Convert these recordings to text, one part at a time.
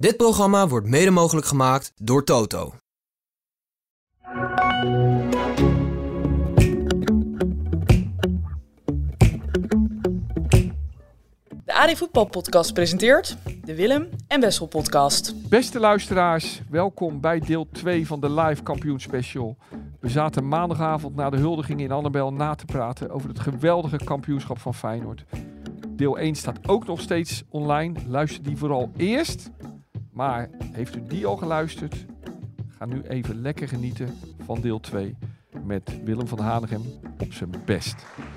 Dit programma wordt mede mogelijk gemaakt door Toto. De AD Voetbal Podcast presenteert de Willem en Wessel Podcast. Beste luisteraars, welkom bij deel 2 van de live kampioen special. We zaten maandagavond na de huldiging in Annabel na te praten over het geweldige kampioenschap van Feyenoord. Deel 1 staat ook nog steeds online. Luister die vooral eerst. Maar heeft u die al geluisterd? Ga nu even lekker genieten van deel 2 met Willem van Hanegem op zijn best.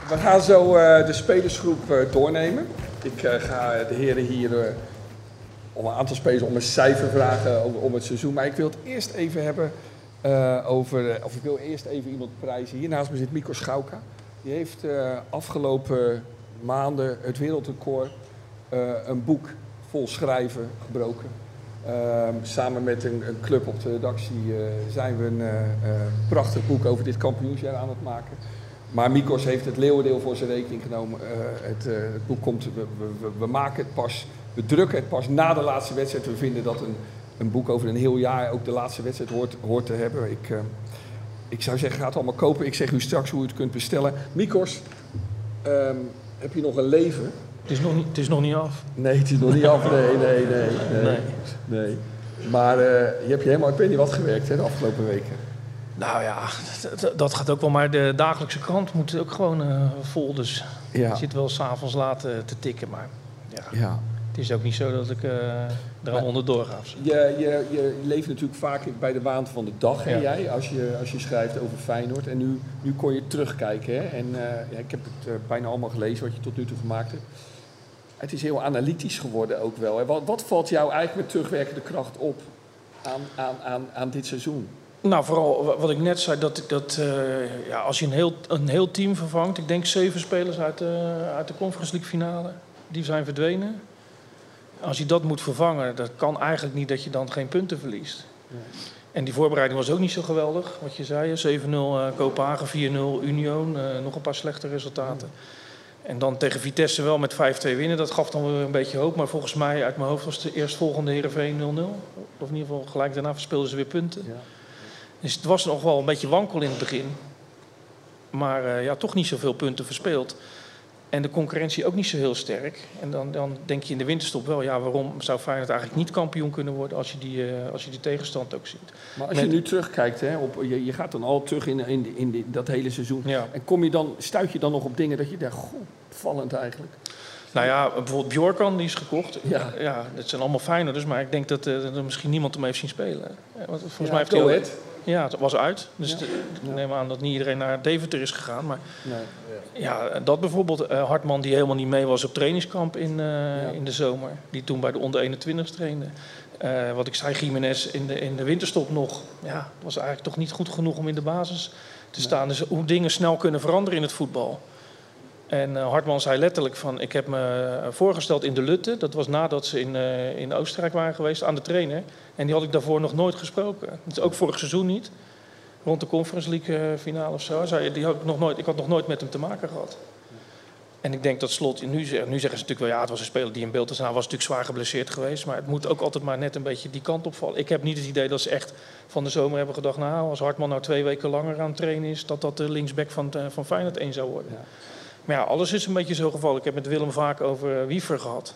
We gaan zo eh, de spelersgroep eh, doornemen. Ik eh, ga de heren hier om een aantal spelers om een cijfer vragen over, om het seizoen. Maar ik wil het eerst even hebben over, of ik wil eerst even iemand prijzen. Hier naast me zit Mikko Schauka. Die heeft afgelopen maanden het wereldrecord een boek vol schrijven gebroken. Ehm, samen met een, een, club op de redactie uh, zijn we een uh, prachtig boek over dit kampioensjaar aan het maken. Maar Mikos heeft het leeuwendeel voor zijn rekening genomen. Het, boek komt, we, we, maken het pas, we drukken het pas na de laatste wedstrijd. We vinden dat een, een boek over een heel jaar ook de laatste wedstrijd hoort, hoort te hebben. Ik, ik zou zeggen, ga het allemaal kopen. Ik zeg u straks hoe u het kunt bestellen. Mikos, um, heb je nog een leven? Het is, nog niet, het is nog niet af. Nee, het is nog niet af. Nee, nee, nee. Nee. nee. Maar uh, je hebt je helemaal, ik weet niet wat gewerkt hè, de afgelopen weken. Nou ja, dat gaat ook wel. Maar de dagelijkse krant moet ook gewoon uh, vol. Dus ja. je zit wel s'avonds laat uh, te tikken. Maar ja, ja, het is ook niet zo dat ik er al onderdoor ga. Je, je, je leeft natuurlijk vaak bij de waan van de dag, hè, ja. jij, als je, als je schrijft over Feyenoord. En nu, nu kon je terugkijken. Hè? En ja, ik heb het bijna allemaal gelezen wat je tot nu toe gemaakt hebt. Het is heel analytisch geworden ook wel. Wat, wat, valt jou eigenlijk met terugwerkende kracht op aan, aan, aan, aan dit seizoen? Nou, vooral wat ik net zei, dat, dat uh, ja, als je een heel, een heel team vervangt... ik denk zeven spelers uit de, uit de Conference League finale, die zijn verdwenen. Als je dat moet vervangen, dat kan eigenlijk niet dat je dan geen punten verliest. En die voorbereiding was ook niet zo geweldig, wat je zei. 7-0 uh, Kopenhagen, 4-0 Union, uh, nog een paar slechte resultaten. En dan tegen Vitesse wel met 5-2 winnen. Dat gaf dan weer een beetje hoop. Maar volgens mij uit mijn hoofd was de eerstvolgende Heerenveen 0-0. Of in ieder geval gelijk daarna verspeelden ze weer punten. Ja. Dus het was nog wel een beetje wankel in het begin. Maar uh, ja, toch niet zoveel punten verspeeld. En de concurrentie ook niet zo heel sterk. En dan, dan denk je in de winterstop wel, ja, waarom zou Feyenoord eigenlijk niet kampioen kunnen worden als je die, uh, als je die tegenstand ook ziet. Maar als Met... je nu terugkijkt, hè, op, je, je gaat dan al terug in, in, in die, dat hele seizoen. Ja. En kom je dan, stuit je dan nog op dingen dat je denkt, goh, vallend eigenlijk. Nou ja, bijvoorbeeld Bjorkan, die is gekocht. Ja, ja dat zijn allemaal dus, maar ik denk dat uh, er misschien niemand hem heeft zien spelen. Want volgens ja, mij heeft hij ja, het was uit. Dus ja. ik neem aan dat niet iedereen naar Deventer is gegaan. Maar nee. ja, dat bijvoorbeeld. Uh, Hartman die helemaal niet mee was op trainingskamp in, uh, ja. in de zomer. Die toen bij de onder 21 trainde. Uh, wat ik zei, Jiménez in de, in de winterstop nog. Ja, was eigenlijk toch niet goed genoeg om in de basis te staan. Dus hoe dingen snel kunnen veranderen in het voetbal. En uh, Hartman zei letterlijk van, ik heb me voorgesteld in de Lutte. Dat was nadat ze in, uh, in Oostenrijk waren geweest aan de trainer. En die had ik daarvoor nog nooit gesproken. Is ook vorig seizoen niet. Rond de Conference League finale of zo. Zei, die had ik, nog nooit, ik had nog nooit met hem te maken gehad. En ik denk dat Slot, nu, nu zeggen ze natuurlijk wel, ja, het was een speler die in beeld was. Nou, was natuurlijk zwaar geblesseerd geweest. Maar het moet ook altijd maar net een beetje die kant opvallen. Ik heb niet het idee dat ze echt van de zomer hebben gedacht... nou, als Hartman nou twee weken langer aan het trainen is... dat dat de linksback van, van Feyenoord 1 zou worden. Maar ja, alles is een beetje zo gevallen. Ik heb met Willem vaak over Wiever gehad.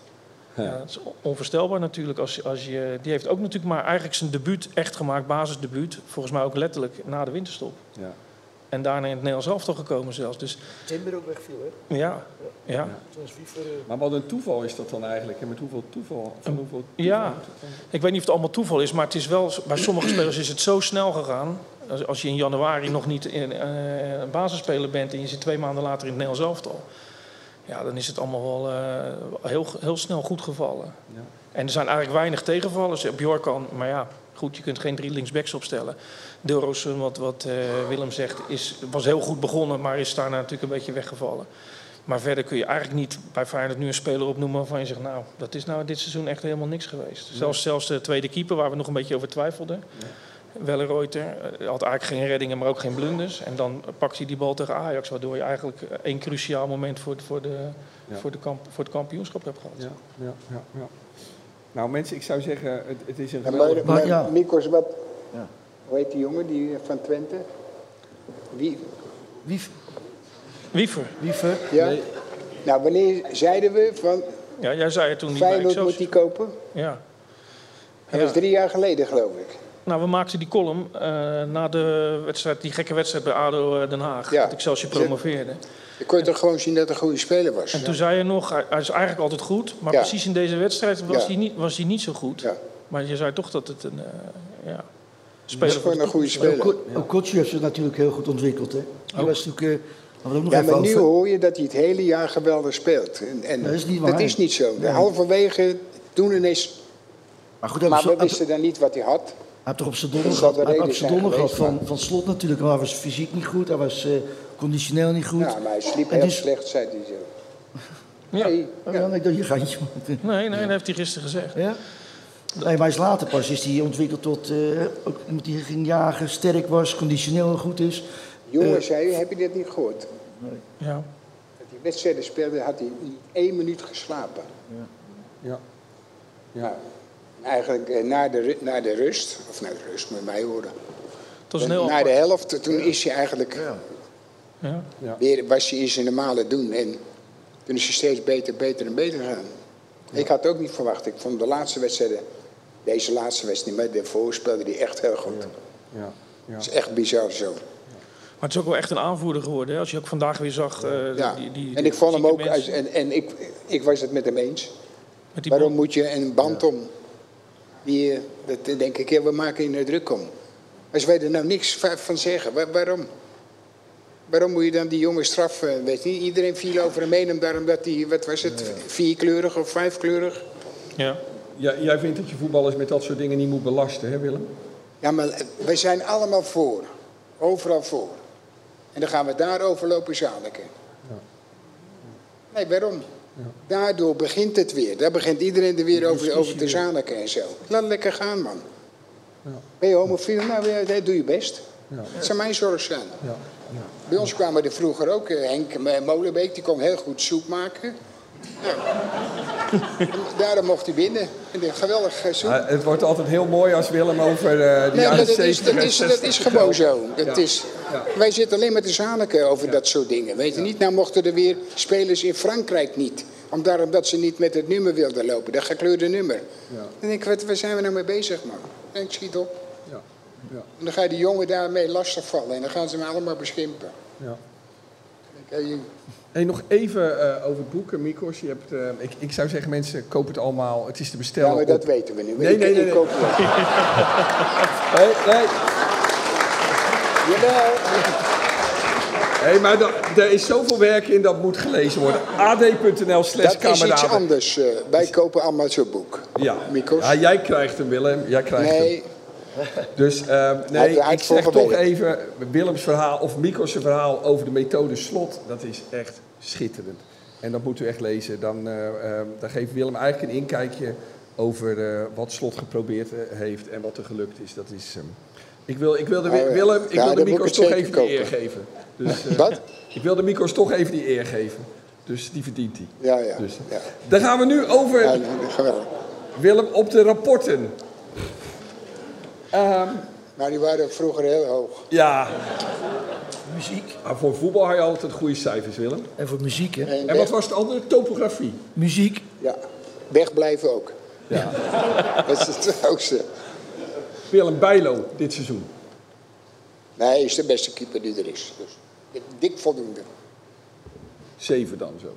Ja. ja. dat is onvoorstelbaar natuurlijk. Als, als je, die heeft ook natuurlijk maar eigenlijk zijn debuut echt gemaakt, basisdebuut. Volgens mij ook letterlijk na de winterstop. Ja. En daarna in het Nederlands elftal gekomen zelfs. Dus, Timber ook wegviel, hè? Ja. ja. ja. Maar wat een toeval is dat dan eigenlijk? En met hoeveel toeval? Van hoeveel toeval ja, ik weet niet of het allemaal toeval is, maar het is wel, bij sommige spelers is het zo snel gegaan. Als, als je in januari nog niet in, uh, een basisspeler bent en je zit twee maanden later in het Nederlands elftal. Ja, dan is het allemaal wel uh, heel, heel snel goed gevallen. Ja. En er zijn eigenlijk weinig tegenvallers. Bjorkan, maar ja, goed, je kunt geen drie linksbacks opstellen. Deelroos, wat, wat uh, Willem zegt, is, was heel goed begonnen, maar is daarna natuurlijk een beetje weggevallen. Maar verder kun je eigenlijk niet bij Feyenoord nu een speler opnoemen waarvan je zegt... nou, dat is nou dit seizoen echt helemaal niks geweest. Nee. Zelfs, zelfs de tweede keeper, waar we nog een beetje over twijfelden... Ja. Wellenreuter had eigenlijk geen reddingen, maar ook geen blunders. En dan pakt hij die bal tegen Ajax, waardoor je eigenlijk één cruciaal moment voor, voor, de, ja. voor, de kamp, voor het kampioenschap hebt gehad. Ja, ja, ja, ja. Nou mensen, ik zou zeggen, het, het is een Ja, geweldig... maar, maar, ja. Mikos, wat, Ja. hoe heet die jongen die eh, van Twente? Wie, Wie, Wiever. Wiever? ja? Nee. Nou, wanneer zeiden we van Ja, jij zei het toen niet bij Feyenoord moet die kopen? Ja. Dat was drie jaar geleden, geloof ik. Nou, we maakten die column eh, na de wedstrijd, die gekke wedstrijd bij ADO eh, Den Haag. Ja. Dat Excelsior promoveerde. Je kon toch gewoon zien dat het een goede speler was. En toen zei je nog, hij, hij is eigenlijk altijd goed. Maar Ja. precies in deze wedstrijd was, Ja. hij niet, was hij niet zo goed. Ja. Maar je zei toch dat het een eh ja, Dat speler is voor gewoon de een goede speler. Okochi heeft zich natuurlijk heel goed ontwikkeld. Hè? Die was natuurlijk... eh, ook nog Ja, maar nu hoor je dat hij het hele jaar geweldig speelt. En, en Dat is niet waar. dat is niet zo. Nee. Halverwege, toen ineens... Maar goed, hij Maar we hij wisten dan niet wat hij had. toch de hij heeft reden op zijn donder gehad van, van slot natuurlijk. Maar hij was fysiek niet goed, hij was eh, conditioneel niet goed. Ja, maar hij sliep En heel dus- slecht, zei hij zo. Ja. Nee, Oh, ja, ik dacht, je gaat je Nee, nee, dat heeft hij gisteren gezegd. Ja? Nee, maar hij is later pas is hij ontwikkeld tot eh, ook iemand die ging jagen, sterk was, conditioneel goed is. jongen, Eh. zei heb je dit niet gehoord? Ja. Dat hij wedstrijden speelde, had hij niet één minuut geslapen. Ja. Nou, eigenlijk eh, na de, na de rust, of na de rust, moet je mij horen. Het was een heel na de helft, toen is hij eigenlijk Ja. Weer, was hij in zijn normale doen. En toen is hij steeds beter, beter en beter gegaan. Ik had het ook niet verwacht. Ik vond de laatste wedstrijden, deze laatste wedstrijd maar daarvoor speelde hij echt heel goed. Ja. Ja. Dat is echt bizar zo. Maar het is ook wel echt een aanvoerder geworden. Hè? Als je ook vandaag weer zag. eh, Ja. die, die, en ik vond hem ook, als- en, en ik, ik was het met hem eens. met die Waarom moet je een band om? Die, eh, dat denk ik, ja, we maken je er druk om. Als wij er nou niks va- van zeggen, wa- waarom? Waarom moet je dan die jongen straffen? Weet je niet, iedereen viel over hem heen omdat hij, wat was het, vierkleurig of vijfkleurig? Ja. Ja, jij vindt dat je voetballers met dat soort dingen niet moet belasten, hè Willem? Ja, maar wij zijn allemaal voor. Overal voor. En dan gaan we daarover lopen zaliken. Nee, waarom? Daardoor begint het weer. Daar begint iedereen er weer over, over te zaliken en zo. Laat lekker gaan, man. Ben je homofiel? Nou, ja, dat doe je best. Het zou mijn zorg zijn. Bij ons kwamen er vroeger ook eh, Henk eh, Molenbeek, die kon heel goed soep maken. Nou, daarom mocht hij binnen. En een geweldig eh, soep. Ah, het wordt altijd heel mooi als Willem over eh de Nee, jaren dat is, 70 dat, en is, dat 60 is gewoon zo. Dat Ja. is, Ja. Wij zitten alleen maar te zaniken over dat soort dingen. Weet je niet? Nou mochten er weer spelers in Frankrijk niet. Om daarom dat ze niet met het nummer wilden lopen. Dat gekleurde nummer. Ja. Dan denk ik, wat, waar zijn we nou mee bezig, man? En ik schiet op. Ja. En dan ga je die jongen daarmee lastigvallen. En dan gaan ze hem allemaal beschimpen. Ja. Hey, nog even eh, over het boek, Mikos. Je hebt, eh, ik, ik zou zeggen, mensen, koop het allemaal. Het is te bestellen. ja, maar dat op- weten we nu. Nee, Ik- nee, nee, nee. koop het. Nee, nee. Jawel. Hey, maar er is zoveel werk in dat moet gelezen worden. ad.nl slash Dat is iets anders. eh. wij kopen allemaal zo'n boek. Ja. Mikos. ja, jij krijgt hem, Willem. Jij krijgt hem. Dus ehm, nee, ik zeg toch even Willems verhaal of Mikos' verhaal over de methode slot. Dat is echt schitterend. En dat moet u echt lezen. Dan, eh, ehm, dan geeft Willem eigenlijk een inkijkje over eh, wat slot geprobeerd eh, heeft en wat er gelukt is. Dat is ehm, ik wil, ik wil de, Oh. Willem, ik Ja, wil de Mikos toch even die eer geven. Dus, wat? ik wil de Mikos toch even die eer geven. Dus die verdient hij. Ja, ja. Dus, ja. Dan gaan we nu over, ja. Willem, op de rapporten. Maar die waren vroeger heel hoog. Ja, Muziek. maar voor voetbal had je altijd goede cijfers, Willem. En voor muziek, hè? En wat was het andere? Topografie. Muziek. ja, wegblijven ook. Ja. Dat is het hoogste. Willem Bijlo dit seizoen. Nee, hij is de beste keeper die er is. Dus dik- voldoende. Zeven dan zo.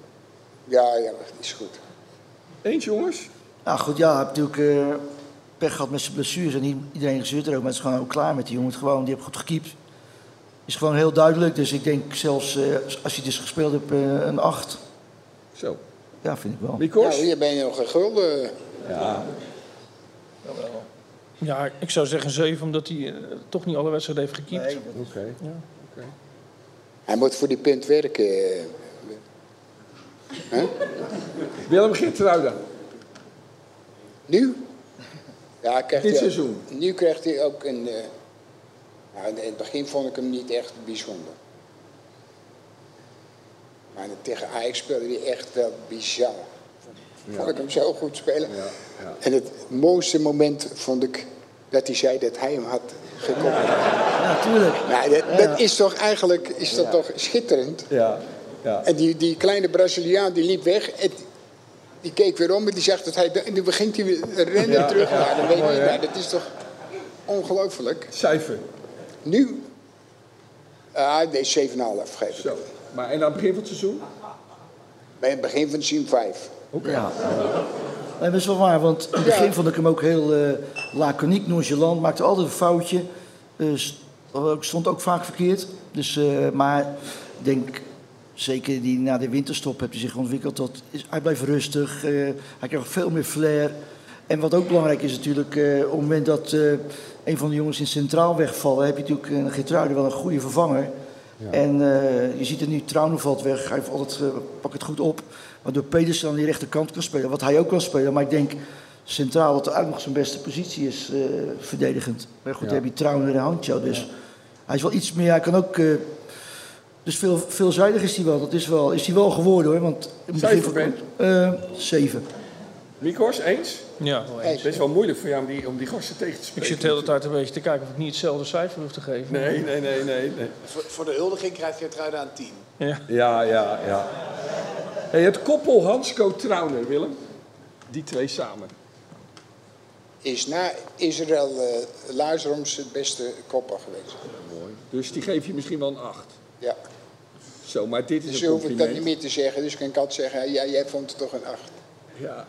Ja, ja, dat is goed. Eens jongens? Nou goed, ja, natuurlijk eh, pech gehad met zijn blessures. En niet iedereen gezeurt erover, maar het is gewoon ook klaar met die jongen. Het Gewoon, die heeft goed gekiept. Is gewoon heel duidelijk. Dus ik denk zelfs, eh, als je dus gespeeld hebt, eh, een 8. Zo. Ja, vind ik wel. Mikos? Nou, hier ben je nog een gulden. Ja. ja, ik zou zeggen 7, omdat hij eh, toch niet alle wedstrijden heeft gekiept. Oké. Hij moet voor die punt werken. Hè? Willem Geertruida. Nu? Ja, krijgt Dit ook- seizoen. Nu krijgt hij ook een... nou, in het begin vond ik hem niet echt bijzonder. Maar tegen Ajax speelde hij echt wel bizar. Vond ik hem zo goed spelen. En het mooiste moment vond ik dat hij zei dat hij hem had gekoppeld. Ja, tuurlijk. Nou, dat, dat is toch eigenlijk is dat toch schitterend. Ja, ja. En die, die kleine Braziliaan die liep weg. Die keek weer om en die zegt dat hij. En nu begint hij weer rennen Ja, terug. ja, dan weet mooi, nou, dat is toch ongelooflijk. Cijfer. Nu. Ah, deze 7,5 geef ik. Zo. Maar en aan het begin van het seizoen? Bij het begin van het seizoen 5. Ja. Nee, dat is wel waar, want in het begin vond ik hem ook heel eh laconiek, nonchalant. Maakte altijd een foutje. Eh, st- stond ook vaak verkeerd. Dus, eh, maar ik denk, zeker die, na de winterstop heeft hij zich ontwikkeld tot... Hij blijft rustig, eh, hij krijgt veel meer flair. En wat ook belangrijk is natuurlijk, eh, op het moment dat eh, een van de jongens in centraal wegvallen... heb je natuurlijk een Geertruiden wel een goede vervanger. En je ziet er nu, Trauner valt weg. Hij heeft altijd, pak het goed op. Waardoor Pedersen aan die rechterkant kan spelen. Wat hij ook kan spelen. Maar ik denk centraal dat eigenlijk nog zijn beste positie is. verdedigend. Maar goed, dan heb je Trauner en Handjo. Dus hij is wel iets meer. Hij kan ook... eh, dus veel, veelzijdig is hij wel. Dat is, wel, is hij wel geworden hoor. Want Cijfer, van- Eh, zeven. Mikos, eens? Ja, Het is wel moeilijk voor jou om die, om die gasten tegen te ik spreken. zit de hele tijd een beetje te kijken of ik niet hetzelfde cijfer hoef te geven. Nee, nee, nee, nee. nee. Voor, voor de huldiging krijgt Geertruiden aan 10. Ja. Ja, ja, ja. Hey, het koppel Hansco Trauner, Willem. Die twee samen. Is na Israël uh, Luizeroms het beste koppel geweest. Mooi. Dus die geef je misschien wel een 8. Ja. Zo, maar dit is Dus een hoef ik dat niet meer te zeggen. Dus kan ik altijd zeggen, ja, jij vond het toch een 8. Ja.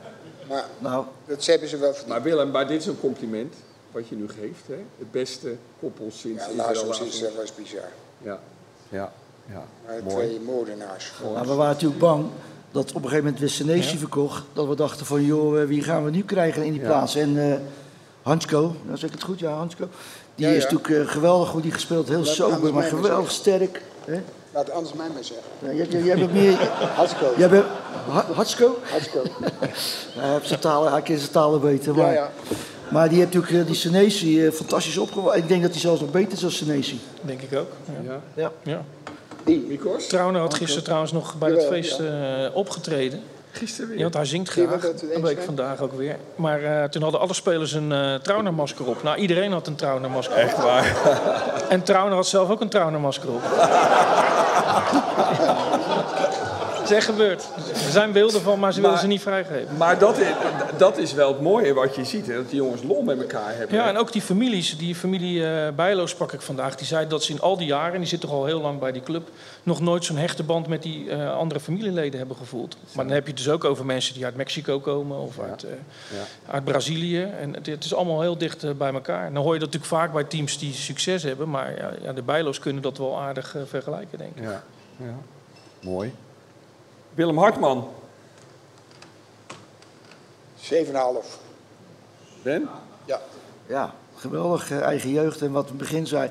Maar Nou, dat hebben ze wel verdiend. Maar Willem, maar dit is een compliment wat je nu geeft. Hè? Het beste koppel sinds Ja, Lazarus. is, dat was bizar. Ja, ja, ja. Maar Mooi. twee moordenaars. maar we waren natuurlijk bang dat op een gegeven moment Senesi verkocht. Dat we dachten van, joh, eh, wie gaan we nu krijgen in die Ja. plaats? En eh Hansko, dan zeg ik het goed, ja, Hansko. Die Ja, is ja. natuurlijk eh, geweldig goed die gespeeld. Heel sober, maar geweldig sterk. Hè? Laat anders mij maar zeggen. Ja, jij, jij, jij bent meer... Hatsko. Jij bent... Ha- Hatsko? Hatsko. Hij, heeft zijn talen, hij kent zijn talen beter. Ja, Maar, ja. maar die heeft natuurlijk eh, die Senesi eh, fantastisch opgewogen. Ik denk dat hij zelfs nog beter is dan Senesi. Denk ik ook. Ja. Ja. Ja. Ja. Trauner had gisteren trouwens nog bij het feest eh, opgetreden. Gisteren weer. Ja, want hij zingt graag. dat bleek zijn? vandaag ook weer. Maar eh, toen hadden alle spelers een eh Trauner-masker op. Nou, iedereen had een Trauner-masker op. Echt waar. En Trauner had zelf ook een Trauner-masker op. Is echt gebeurd. Er zijn beelden van, maar ze willen ze niet vrijgeven. Maar dat is, dat is wel het mooie wat je ziet. Hè? Dat die jongens lol met elkaar hebben. Ja, en ook die families. Die familie eh Bijlo sprak ik vandaag. Die zei dat ze in al die jaren, en die zit toch al heel lang bij die club... nog nooit zo'n hechte band met die eh, andere familieleden hebben gevoeld. Maar dan heb je het dus ook over mensen die uit Mexico komen... of uit, eh, uit Brazilië. En het, het is allemaal heel dicht bij elkaar. En dan hoor je dat natuurlijk vaak bij teams die succes hebben... maar ja, de Bijlo's kunnen dat wel aardig vergelijken, denk ik. Ja, ja. Mooi. Willem Hartman. 7,5. Ben? Ja. Ja, geweldig eh, eigen jeugd. En wat we in het begin zei.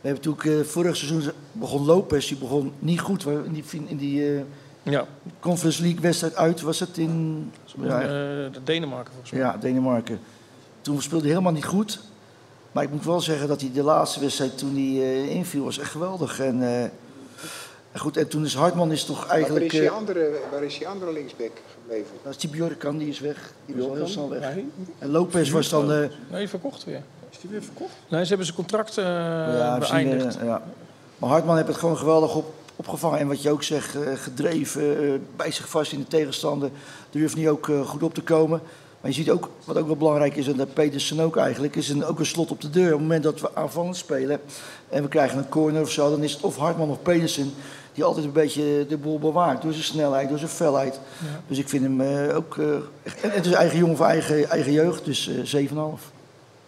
We hebben natuurlijk eh, vorig seizoen begon Lopez. Die begon niet goed. We- In die, in die eh, Ja, Conference League wedstrijd uit was het in ja, eh, Denemarken volgens mij. ja, Denemarken. Toen speelde hij helemaal niet goed. Maar ik moet wel zeggen dat hij de laatste wedstrijd toen hij eh, inviel was echt geweldig. En, eh, en goed, en toen is Hartman is toch Maar waar eigenlijk... is, die eh, andere, waar is die andere linksback gebleven? dat is die Bjorkan, die is weg. Die was al heel snel weg. En Lopez was dan... eh, Nee, verkocht weer. Is die weer verkocht? Nee, ze hebben zijn contract eh, Ja, beëindigd. eh, ja. Maar Hartman heeft het gewoon geweldig op, opgevangen. En wat je ook zegt, eh, gedreven, eh, bij zich vast in de tegenstander. Durft niet ook eh, goed op te komen. Maar je ziet ook, wat ook wel belangrijk is, en dat Petersen ook eigenlijk, is een, ook een slot op de deur. Op het moment dat we aanvallend spelen en we krijgen een corner of zo, dan is het of Hartman of Pedersen die altijd een beetje de boel bewaakt. Door zijn snelheid, door zijn felheid. Dus ik vind hem eh, ook... eh, en het is eigen jongen van eigen, eigen jeugd, dus eh 7,5.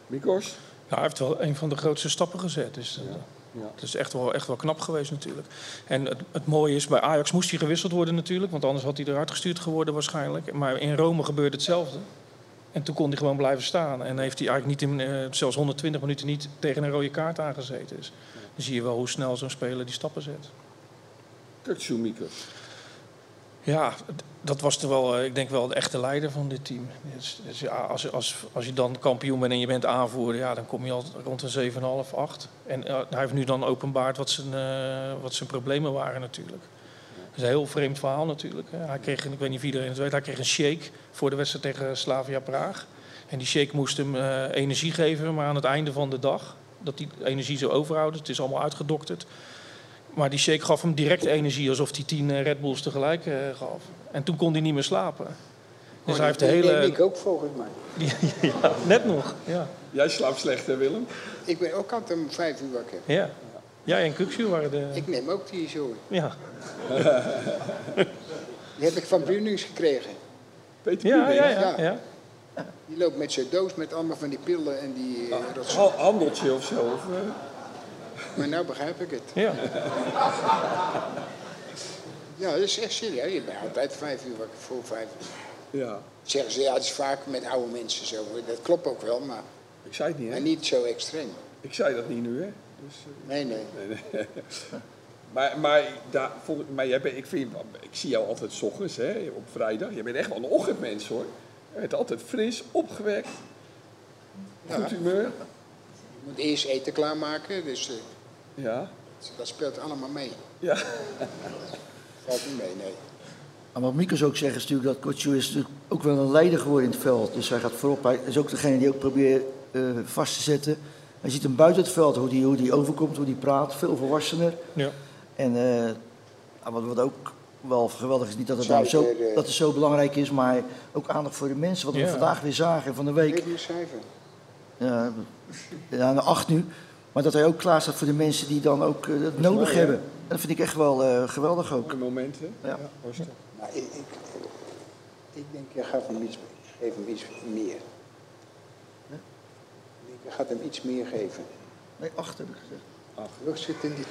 Mikos? Ja, hij heeft wel een van de grootste stappen gezet. Dus eh, Ja. het is echt wel, echt wel knap geweest natuurlijk. En het, het mooie is, bij Ajax moest hij gewisseld worden natuurlijk. Want anders had hij eruit gestuurd geworden waarschijnlijk. Maar in Rome gebeurde hetzelfde. En toen kon hij gewoon blijven staan. En heeft hij eigenlijk niet in, eh, zelfs 120 minuten niet tegen een rode kaart aangezeten. Dus dan zie je wel hoe snel zo'n speler die stappen zet. Kutsu Mikos. Ja, dat was toch wel, eh, ik denk wel de echte leider van dit team. Dus, dus als, als, als je dan kampioen bent en je bent aanvoerder, ja, dan kom je al rond een 7,5, 8. En eh, hij heeft nu dan openbaard wat zijn, eh, wat zijn problemen waren natuurlijk. Dat is een heel vreemd verhaal natuurlijk. Hij kreeg, ik weet niet of iedereen het weet, hij kreeg een shake voor de wedstrijd tegen Slavia Praag. En die shake moest hem energie geven, maar aan het einde van de dag, dat die energie zou overhouden, het is allemaal uitgedokterd. Maar die shake gaf hem direct energie, alsof hij tien eh, Red Bulls tegelijk eh, gaf. En toen kon hij niet meer slapen. Dus hij heeft de hele... ik ook volgens mij. ja, net nog, ja. Jij slaapt slecht, hè Willem? Ik ben ook altijd om vijf uur wakker. ja. Jij en Kukshu waren de... Ik neem ook die zo. Ja, Die heb ik van Brunings gekregen. Peter ja, ja, ja. ja. Die loopt met zijn doos met allemaal van die pillen en die eh. Ha- Handeltje of zo? Of, eh? Maar nou begrijp ik het. ja. Ja, dat is echt serieus. Je bent altijd vijf uur wakker, voor vijf uur. ja, Zeggen ze, ja, het is vaak met oude mensen zo. Dat klopt ook wel, maar, ik zei het niet, hè? maar niet zo extreem. Ik zei dat niet nu, hè? Dus, eh, Nee, nee. nee, nee. maar maar, daar, maar jij bent, ik, vind, ik zie jou altijd 's ochtends, hè, op vrijdag. Je bent echt wel een ochtendmens, hoor. Je bent altijd fris, opgewekt, goed humeur. Je moet eerst eten klaarmaken, dus eh, Ja, dat speelt allemaal mee. ja. Valt niet mee, nee. Maar wat Mikos ook zegt is natuurlijk dat Kotsu is natuurlijk ook wel een leider geworden in het veld. Dus hij gaat voorop. Hij is ook degene die ook probeert eh, vast te zetten. Hij ziet hem buiten het veld, hoe die, hoe die overkomt, hoe die praat. Veel volwassener. ja. En eh, wat, wat ook wel geweldig is, niet dat het, nou zo, dat het zo belangrijk is, maar ook aandacht voor de mensen. Wat we Ja. vandaag weer zagen van de week. Geef je een cijfer. Ja, ja, een acht nu. Maar dat hij ook klaar staat voor de mensen die dan ook eh, het nodig mooi, hè? hebben. En dat vind ik echt wel eh, geweldig ook. Mooie momenten. Ja. rustig. Maar ik, ik, ik denk, je gaat hem iets, geef hem iets meer. Ik denk, je gaat hem iets meer geven. Nee, acht heb ik gezegd. Hoe zit in dit?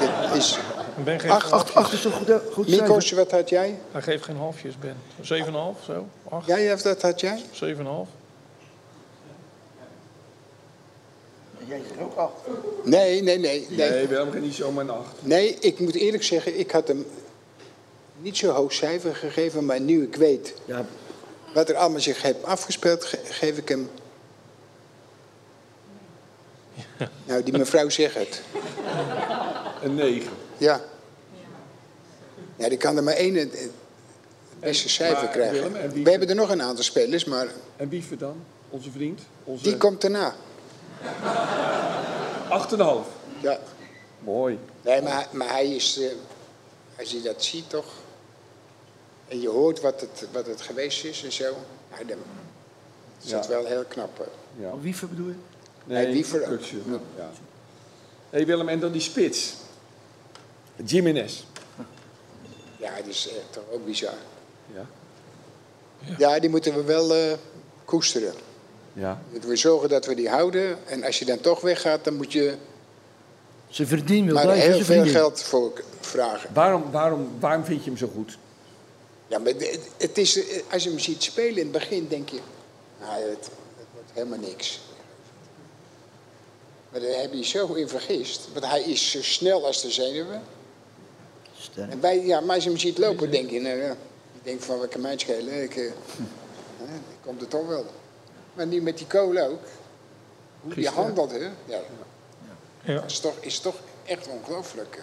Dit is... Ben geeft, Acht, Acht, acht is een goed, goed cijfer. Mikos, wat had jij? Hij geeft geen halfjes, Ben. 7,5, zo? 8, Jij, of dat had jij? 7,5. Jij zegt ook acht. Nee, nee, nee. Nee, Nee, Willem gaat niet zomaar een acht. nee ik moet eerlijk zeggen, ik had hem niet zo hoog cijfer gegeven, maar nu ik weet Ja, wat er allemaal zich heeft afgespeeld, ge- geef ik hem... Nou, die mevrouw zegt het. Een negen. Ja. Ja, die kan er maar één het het beste cijfer maar krijgen. Willem, We hebben er nog een aantal spelers, maar En Wiever dan? Onze vriend? Onze die komt daarna. Acht en een half. Ja. Mooi. Nee, maar, maar hij is, eh, als je dat ziet toch, en je hoort wat het, wat het geweest is en zo, dan is dat Ja. wel heel knap. hoor. Ja. Wiever bedoel je? Nee, Wiever ook. Kutsu. Ja. hey Willem, en dan die spits. Jiménez. Ja, die is eh, toch ook bizar. Ja. Ja, die moeten we wel eh, koesteren. Ja. Moeten we zorgen dat we die houden. En als je dan toch weggaat, dan moet je Ze verdient wil maar blijven. heel ze veel verdient. geld voor vragen. Waarom, waarom, waarom vind je hem zo goed? Ja, maar het is, eh, als je hem ziet spelen in het begin, denk je, nou, het, het wordt helemaal niks. Maar daar heb je zo in vergist. Want hij is zo snel als de zenuwen. Sterk. En bij, ja, maar als je hem ziet lopen, denk je, nou ja, je denkt van, wat kan mij het schelen? Ik, eh, hè, ik komt er toch wel. Maar nu met die kolen ook. Hoe die handelt, hè? Ja, Ja. is toch, is toch echt ongelooflijk.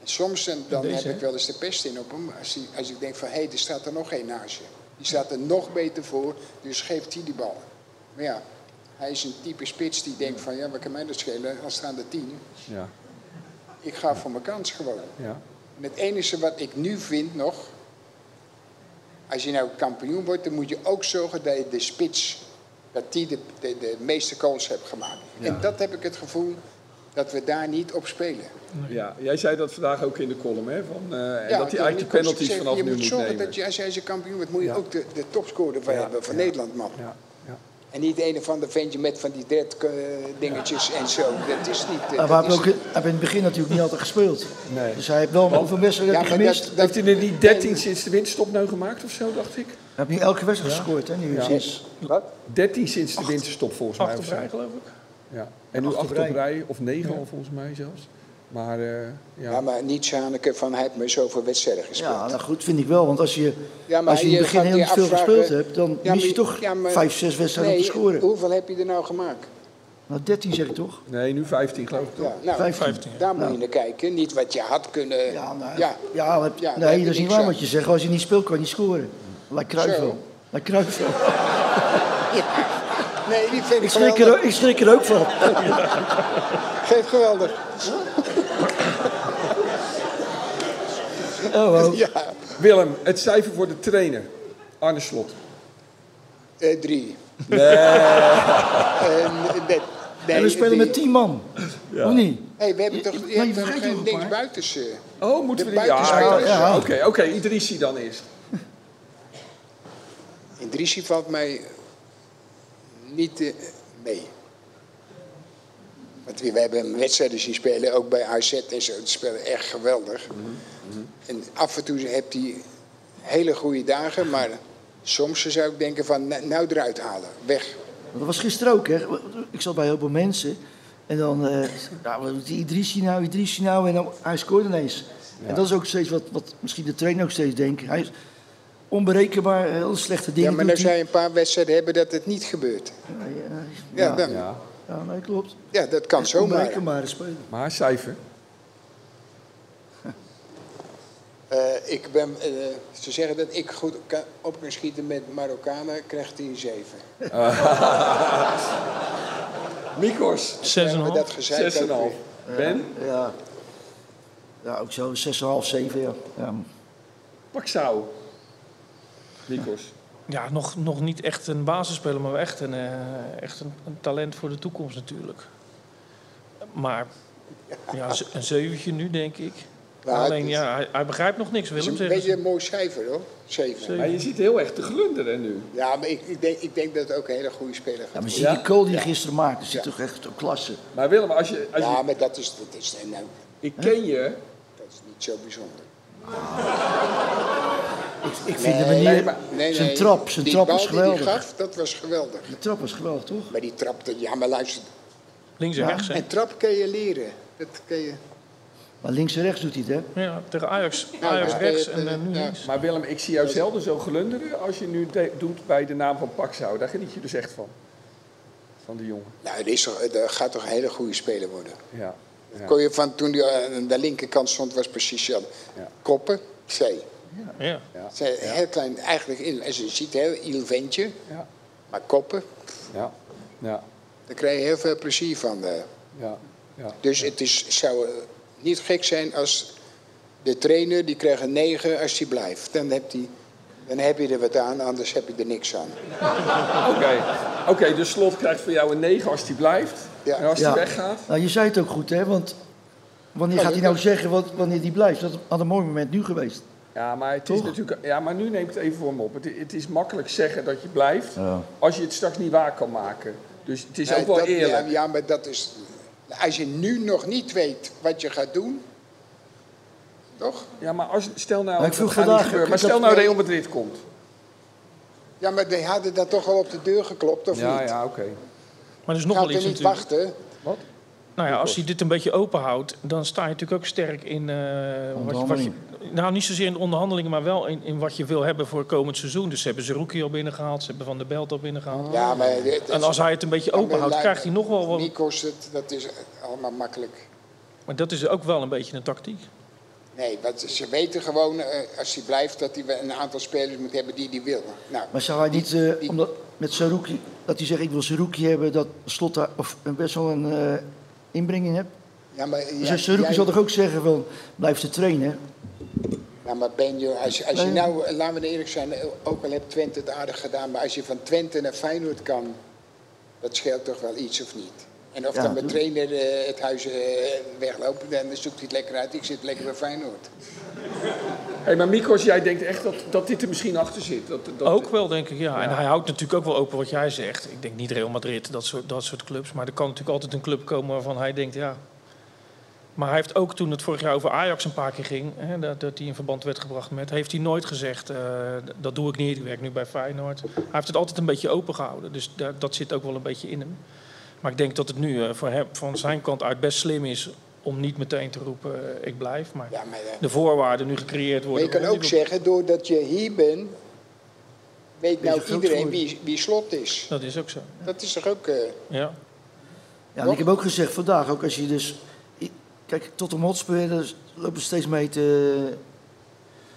En soms dan, dan Deze, heb ik wel eens de pest in op hem. Als, die, als ik denk van, hé, hey, er staat er nog één naast je. Die staat er nog beter voor, dus geeft hij die bal. Maar ja, hij is een type spits die denkt van, ja, wat kan mij dat schelen? Dan staan er tien. Ja. Ik ga voor mijn kans gewoon. Ja. En het enige wat ik nu vind nog, als je nou kampioen wordt, dan moet je ook zorgen dat je de spits, dat die de, de, de meeste goals hebt gemaakt. En dat heb ik het gevoel dat we daar niet op spelen. ja. Jij zei dat vandaag ook in de column, hè? Van, eh, en dat hij eigenlijk die ik penalties vanaf je nu moet moet zorgen nemen. dat je, als jij ze kampioen wordt, moet je Ja. ook de, de topscorer van Ja, hebben van ja. Nederland, man. Ja. Ja. En niet een of ander ventje met van die dread eh, dingetjes en zo. Dat is niet... eh, Maar dat we ook, hij heeft in het begin natuurlijk niet altijd gespeeld. Nee. Dus hij heeft wel hoeveel wedstrijden Ja, heeft hij maar gemist. dat- Heeft hij er niet 13 sinds de winterstop nou gemaakt of zo, dacht ik? Hij heeft nu elke wedstrijd gescoord, hè? Nu Ja. sinds. Wat? 13 sinds de winterstop volgens mij. Acht Of rij, geloof ik. Ja. En nu Acht 8 op rij. rij, of 9 al volgens mij zelfs. Maar eh, ja. Ja, maar niet Zaneke van hij heeft me zoveel wedstrijden gespeeld. Ja, nou goed, vind ik wel. Want als je, Ja, maar als je in het begin heel veel afvragen- gespeeld hebt, dan Ja, mis je toch ja, maar- vijf, zes wedstrijden nee, om te scoren. Hoeveel heb je er nou gemaakt? Nou, 13 zeg ik toch? Nee, nu 15 geloof ik toch? Ja, nou, 15. 15. daar moet je naar kijken. Niet wat je had kunnen... Ja, nou, ja. ja, heb- Ja, daar heb nee, dat is niet waar wat je zegt. Als je niet speelt, kan je niet scoren. Lijkt Cruijff Zo. wel. Lijkt wel. Nee, die vind ik, Ik schrik, er, ik schrik er ook van. Geef geweldig. Oh, oh. Ja, Willem, het cijfer voor de trainer. Arne Slot. eh, drie. Nee. En, net, nee, En we spelen met 10 man. Of niet? Hey, we hebben toch, Je- je, hebt je toch vergeet geen eh. Oh, moeten De we die... Ja, ja, Ja. Oké, oké. Idrissi dan eerst. In Drissi valt mij niet eh, mee. Want we hebben wedstrijden zien spelen, ook bij AZ en zo. Het spelen echt geweldig. En af en toe heeft hij hele goede dagen, maar soms zou ik denken van nou, nou eruit halen, weg. Dat was gisteren ook, hè. Ik zat bij heel veel mensen. En dan, eh die Idrissi nou, Idrissi nou? En dan, hij scoort ineens. En dat is ook steeds wat, wat misschien de trainer ook steeds denkt. Hij onberekenbaar, heel slechte dingen Ja, maar zou je een paar wedstrijden hebben dat het niet gebeurt. Ja, Ja, dan, Ja. ja, nee, klopt. ja dat kan zomaar. Onberekenbare speler. Maar cijfer. Eh, ik ben, eh, ze zeggen dat ik goed kan, op kan schieten met Marokkanen, krijgt hij een 7. Mikos. 6,5. Dat 6,5. ook weer. Ben. Ja, ja ook zo 6,5, 7, ja. ja. Paxau. Mikos. Ja, nog, nog niet echt een basisspeler, maar wel echt, een, eh, echt een, een talent voor de toekomst natuurlijk. Maar ja, een zeventje nu, denk ik. Nou, Alleen, is- ja, hij, hij begrijpt nog niks, Het is Willem. een beetje een mooi cijfer hoor, 7. Maar je ziet heel erg te glunderen nu. Ja, maar ik, ik, denk, ik denk dat het ook een hele goede speler ja gaat maar worden. zie je Ja? die hij gisteren maakte, dat zit toch echt op klasse. Maar Willem, als je... Als Ja, je maar dat is, dat, is, nou, ik ken je. dat is niet zo bijzonder. Ik, ik vind de manier, maar- nee, zijn trap, zijn die trap bal is die geweldig. gaf, dat was geweldig. De trap was geweldig, toch? Maar die trapte, ja maar luister, Links en Ja. rechts, hè? en trap kun je leren. Dat kun je... Maar links en rechts doet hij het, hè? Ja, tegen Ajax. Ajax ja, rechts eh, en eh, nu ja. links. Maar Willem, ik zie jou zelden zo glunderen als je nu doet bij de naam van Paxau. Daar geniet je dus echt van. Van die jongen. Nou, dat, is toch, dat gaat toch een hele goede speler worden. Ja. ja. Kon je van toen hij aan de linkerkant stond, was precies zo. Ja. Koppen, C. Ja. Zij Heel klein, eigenlijk, in, als je ziet, heel iel ventje. Ja. Maar koppen, Ja. Ja. daar krijg je heel veel plezier van. eh. Ja. ja. Dus het is, zou eh, niet gek zijn als de trainer, die krijgt een 9 als hij blijft. Dan heb, die, dan heb je er wat aan, anders heb je er niks aan. Oké, Oké, dus Slot krijgt voor jou een 9 als hij blijft. Ja. En als hij Ja. weggaat? Nou, je zei het ook goed, hè? Want wanneer Ja, gaat hij nou zeggen wat, wanneer hij blijft? Dat had een mooi moment nu geweest. Ja, maar het is natuurlijk. Ja, maar nu neem ik het even voor me op. Het, het is makkelijk zeggen dat je blijft, Ja. als je het straks niet waar kan maken. Dus het is Nee, ook wel dat- eerlijk. Ja, ja, maar dat is... Als je nu nog niet weet wat je gaat doen... Toch? Ja, maar als, stel nou, Maar ik vroeg vandaag- gebeuren, maar stel nou. Real Madrid komt. Ja, maar die hadden dat toch al op de deur geklopt, of Ja, niet? ja, oké. Maar er is nog wel iets niet natuurlijk. wachten. Nou ja, als hij dit een beetje open houdt, dan sta je natuurlijk ook sterk in... eh, wat, je, wat je. Nou, niet zozeer in de onderhandelingen, maar wel in, in wat je wil hebben voor komend seizoen. Dus ze hebben Zerouki al binnengehaald, ze hebben Van der Belt al binnengehaald. Ja, maar... het- En als hij het een beetje open houdt, krijgt hij nog wel wat... Nikos, het, dat is allemaal makkelijk. Maar dat is ook wel een beetje een tactiek. Nee, want ze weten gewoon, eh, als hij blijft, dat hij een aantal spelers moet hebben die hij wil. Nou, Maar zou hij niet, eh, omdat met Saruki, dat hij zegt ik wil Saruki hebben, dat Slot daar of een- best wel een eh, inbrenging hebt? ja, maar, Dus ja, Saruki jij- zal toch ook zeggen van, blijf te trainen? Ja, maar Ben, joh, als, als je nou, eh, laten we eerlijk zijn, eh, ook al heeft Twente het aardig gedaan, maar als je van Twente naar Feyenoord kan, dat scheelt toch wel iets of niet? En of Ja, dan mijn tuurlijk. trainer eh, het huis eh, wegloopt, dan zoekt hij het lekker uit. Ik zit lekker bij Feyenoord. Hey, maar Mikos, jij denkt echt dat, dat dit er misschien achter zit? Dat, dat, Ook wel, denk ik, ja. En hij houdt natuurlijk ook wel open wat jij zegt. Ik denk niet Real Madrid, dat soort, dat soort clubs. Maar er kan natuurlijk altijd een club komen waarvan hij denkt, ja... Maar hij heeft ook toen het vorig jaar over Ajax een paar keer ging... Hè, dat, dat hij in verband werd gebracht met... heeft hij nooit gezegd, eh, dat doe ik niet, ik werk nu bij Feyenoord. Hij heeft het altijd een beetje open gehouden. Dus daar, dat zit ook wel een beetje in hem. Maar ik denk dat het nu eh, voor hem, van zijn kant uit best slim is... om niet meteen te roepen, eh, ik blijf. Maar Ja, maar, de voorwaarden nu gecreëerd maar worden... je kan ook zeggen, doordat je hier bent, weet nou iedereen wie, wie slot is. Dat is ook zo, Dat is toch ook... eh, ja. Ja, en ik heb ook gezegd vandaag, ook als je dus... Kijk, tot de Hotspur dus lopen steeds mee te...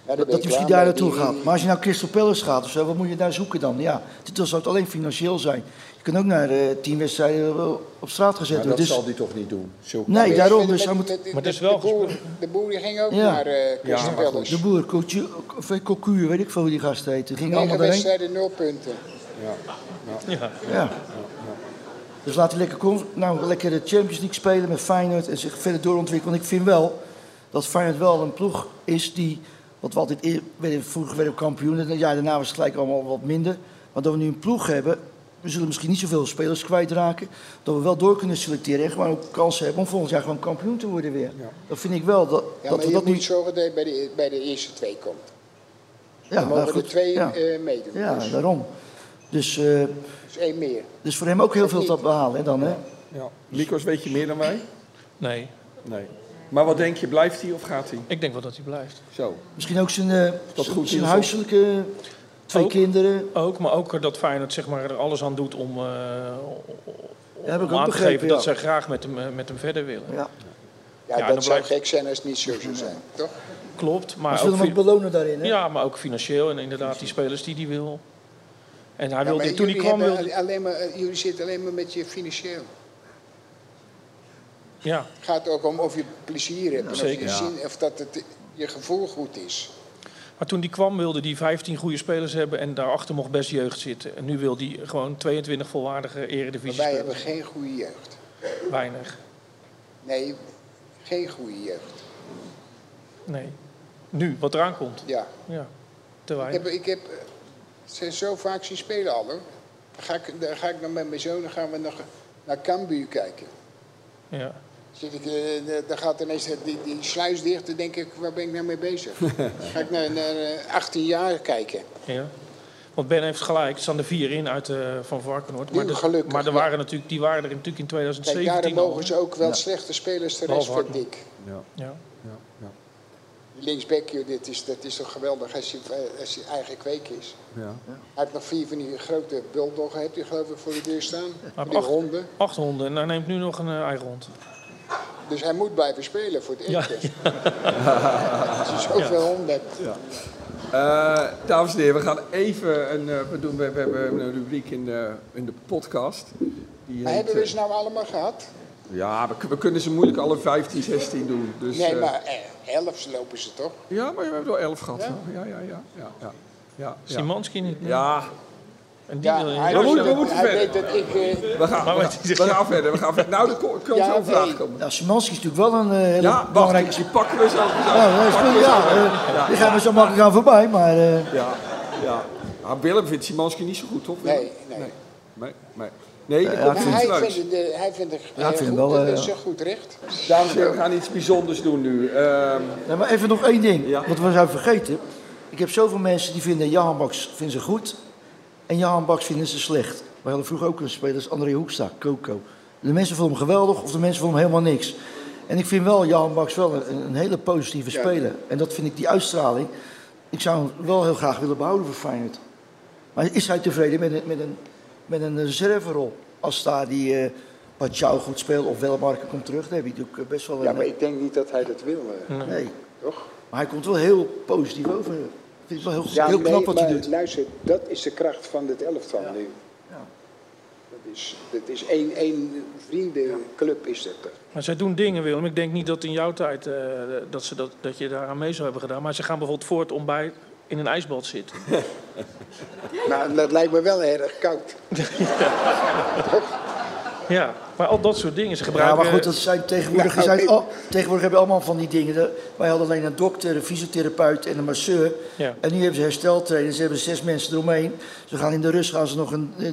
Ja, dat misschien klaar daar naartoe Die- gaat. Maar als je nou Crystal Palace gaat of zo, wat moet je daar zoeken dan? Ja, dit zou het alleen financieel zijn. Je kunt ook naar eh tien wedstrijden wel op straat gezet worden. dat Dus, zal hij toch niet doen? Nee, daarom. Dus met- hij moet... met- Maar het is wel de boer, gespeeld. de boer die ging ook Ja. naar eh Crystal. Palace. De boer, Cocu, of eh, Cocu, weet ik veel hoe die gast heet. Die ging allemaal daarheen. wedstrijden, nul punten. Ja. Ja. Dus laat hij lekker, nou, lekker de Champions League spelen met Feyenoord en zich verder doorontwikkelen. Want ik vind wel dat Feyenoord wel een ploeg is die, wat we altijd, vroeger werden we kampioen, het jaar daarna was het gelijk allemaal wat minder. Maar dat we nu een ploeg hebben, we zullen misschien niet zoveel spelers kwijtraken. Dat we wel door kunnen selecteren en gewoon ook kansen hebben om volgend jaar gewoon kampioen te worden weer. Dat vind ik wel, dat, Ja, dat maar we dat nu... zorgen dat je bij de, bij de eerste twee komt. Ja, Dan mogen nou, goed, twee ja. eh, meedoen. ja, dus, daarom. Dus, eh, dus één meer. dus voor hem ook heel veel te behalen hè, dan, hè? Ja. Mikos, weet je meer dan wij? Nee, Nee. Maar wat denk je, blijft hij of gaat hij? ik denk wel dat hij blijft. Zo. Misschien ook zijn, eh, dat zijn- goed zijn huiselijke twee Ook. kinderen. Ook, maar ook dat Feyenoord zeg maar, er alles aan doet om, eh, om ook aan te geven dat ja. zij graag met hem, met hem verder willen. Ja. Ja, Ja, dan dat zou blijft- gek zijn als het niet zo zou zijn, toch? Klopt, maar Maar ze ook, willen hem ook belonen daarin, hè? ja, maar ook financieel en inderdaad die spelers die hij wil. En hij wilde, maar toen hij jullie kwam wilde... alleen maar, jullie zitten alleen maar met je financieel. Ja, Het gaat ook om of je plezier hebt. en of, zeker. je Ja. zin, of dat het, je gevoel goed is. maar toen hij kwam wilde hij 15 goede spelers hebben en daarachter mocht best jeugd zitten. En nu wil hij gewoon 22 volwaardige Maar eredivisie wij spelers. hebben geen goede jeugd. Weinig. Nee, geen goede jeugd. Nee. Nu, wat eraan komt. Ja. Ja, te Ik weinig. heb, ik heb ze zo vaak zien spelen al hoor. Dan ga ik, dan ga ik nog met mijn zoon dan gaan we nog naar Cambuur kijken. Ja. Zit ik, eh, dan gaat ineens die, die sluis dicht, dan denk ik, waar ben ik nou mee bezig? Dan ga ik naar, naar eh, 18 jaar kijken. Ja. Want Ben heeft gelijk, er staan er vier in uit eh, van Varkenoord. Maar, de- gelukkig, maar er ja. waren natuurlijk, die waren er natuurlijk in Kijk, 2017 daar al. mogen ze ook wel slechte spelers terecht, Behalve vind Hartman. ik. Ja. Ja. Ja. Ja. Linksback, dit is, dat is toch geweldig als je, eh, als je eigen kweek is. ja. Hij heeft nog vier van die grote bulldoggen, heb je geloof ik, voor de deur staan. Maar die acht- honden. Acht honden en hij neemt nu nog een eh, eigen hond. Dus hij moet blijven spelen voor het Ja. eten. Als je zoveel honden hebt. Eh, dames en heren, we gaan even een, eh, we, doen, we, we hebben een rubriek in de, in de podcast. Die Maar heet, hebben we ze nou allemaal gehad? Ja, we, we kunnen ze moeilijk alle 15, 16 doen. Dus, nee, maar eh, elf lopen ze toch? Ja, maar we hebben er wel 11 gehad. Ja? Ja, ja, ja. ja, ja, ja. ja, ja. Simanski niet. Ja, En die wil je we moeten- we moeten verder. weet dat ik... eh, we gaan, Maar we, wat gaan, we gaan verder. We gaan verder. Nou, er ko- kan Ja, zo een vraag komen. Nou, Szymanski is natuurlijk wel een eh, hele Ja, wacht, belangrijke... die pakken we zo. Ja, goed, ja, eh, die gaan we zo makkelijk aan voorbij, maar... eh, Ja, ja. Nou, Willem vindt Simanski niet zo goed, toch? Nee, nee. Nee, nee. Nee, komt goed hij vindt, het, eh, hij vindt het Ja, vind wel, dat eh, is goed recht. Dames en heren, we gaan iets bijzonders doen nu. Ehm, nee, maar even nog één ding, Ja. wat we zouden vergeten. Ik heb zoveel mensen die vinden Jan Baks vinden ze goed en Jan Baks vinden ze slecht. We hadden vroeger ook een speler, dat is André Hoekstra, Coco. De mensen vonden hem geweldig of de mensen vonden hem helemaal niks. En ik vind wel Jan Baks wel een, een hele positieve Ja. speler. En dat vind ik, die uitstraling, ik zou hem wel heel graag willen behouden voor Feyenoord. Maar is hij tevreden met een, met een, met een reserverol? Als daar die uh, Pachau goed speelt of Welmarken komt terug, dan heb je natuurlijk eh, best wel een... Ja, maar ik denk niet dat hij dat wil, eh, Nee, toch? maar hij komt wel heel positief over. Ik vind het wel heel, Ja, heel knap nee, wat hij maar doet. luister, dat is de kracht van dit elftal nu. Ja. Dat is, dat is één, één vriendenclub is dat. er. Maar zij doen dingen, Willem. Ik denk niet dat in jouw tijd eh, dat, ze dat, dat je daaraan mee zou hebben gedaan. Maar ze gaan bijvoorbeeld voort om bij in een ijsbad zitten. Nou, dat lijkt me wel erg koud. Ja, maar al dat soort dingen. Ze Ja, gebruiken... maar goed, dat zijn tegenwoordig, Nou, zijn al, tegenwoordig hebben we allemaal van die dingen. Wij hadden alleen een dokter, een fysiotherapeut en een masseur. Ja. En nu hebben ze hersteltrainers, ze hebben zes mensen eromheen. Ze gaan in de rust gaan ze nog een, eh,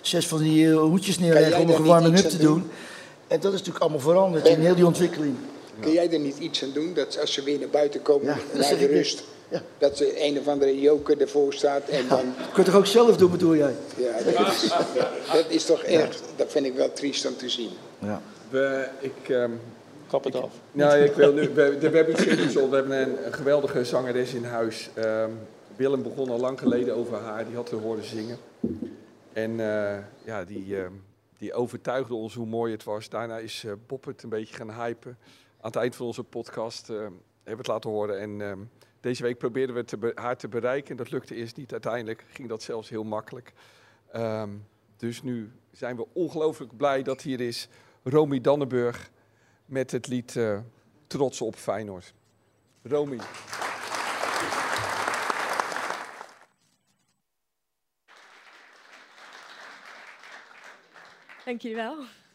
zes van die eh, hoedjes neerleggen om een warming-up te doen. En dat is natuurlijk allemaal veranderd in heel die ontwikkeling. Kun jij er niet iets aan doen? Dat als ze weer naar buiten komen, Ja, naar de rust, Ja. dat ze een of andere joker ervoor staat en dan... Dat kun je toch ook zelf doen, bedoel jij? Ja, dat is, dat is toch erg, dat vind ik wel triest om te zien. Ja. we, ik, ehm, Kap het af. nou, ik wil nu, we, we hebben iets. We hebben een, een geweldige zangeres in huis. Ehm, Willem begon al lang geleden over haar. Die had te horen zingen. En eh, ja, die, ehm, die overtuigde ons hoe mooi het was. Daarna is uh, Bob het een beetje gaan hypen. Aan het eind van onze podcast uh, hebben we het laten horen. En uh, deze week probeerden we haar te bereiken. En dat lukte eerst niet. Uiteindelijk ging dat zelfs heel makkelijk. Um, dus nu zijn we ongelooflijk blij dat hier is Romy Dannenburg met het lied Trots op Feyenoord. Romy. Dank wel.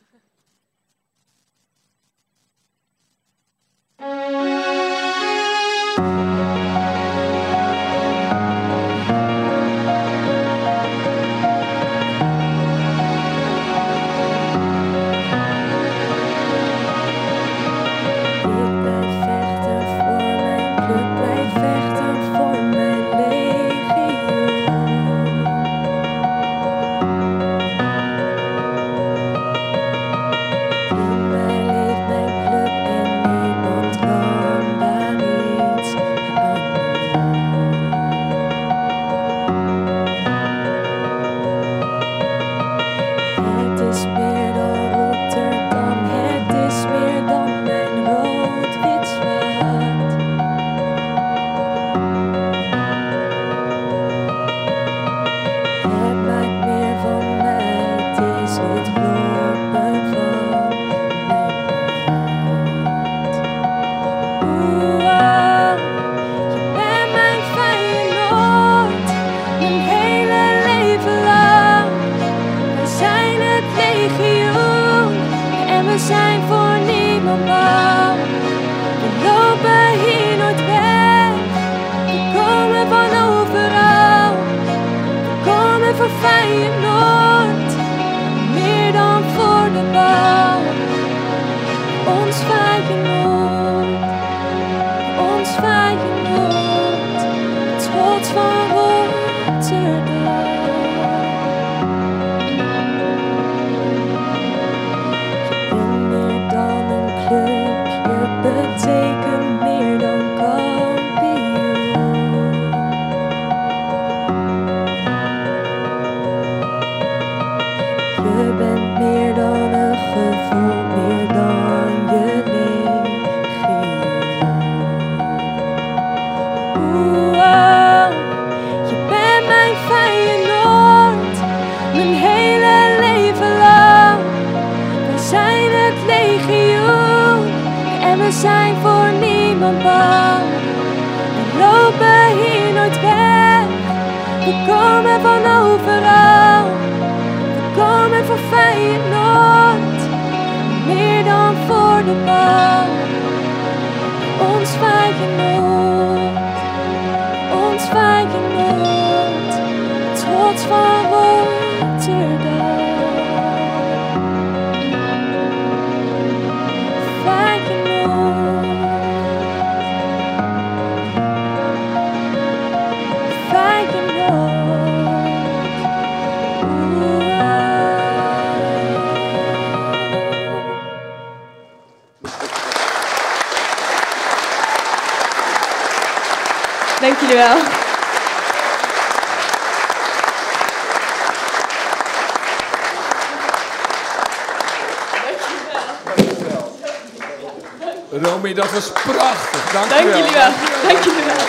Was prachtig. Dank, Dank wel. jullie wel. Dank jullie wel.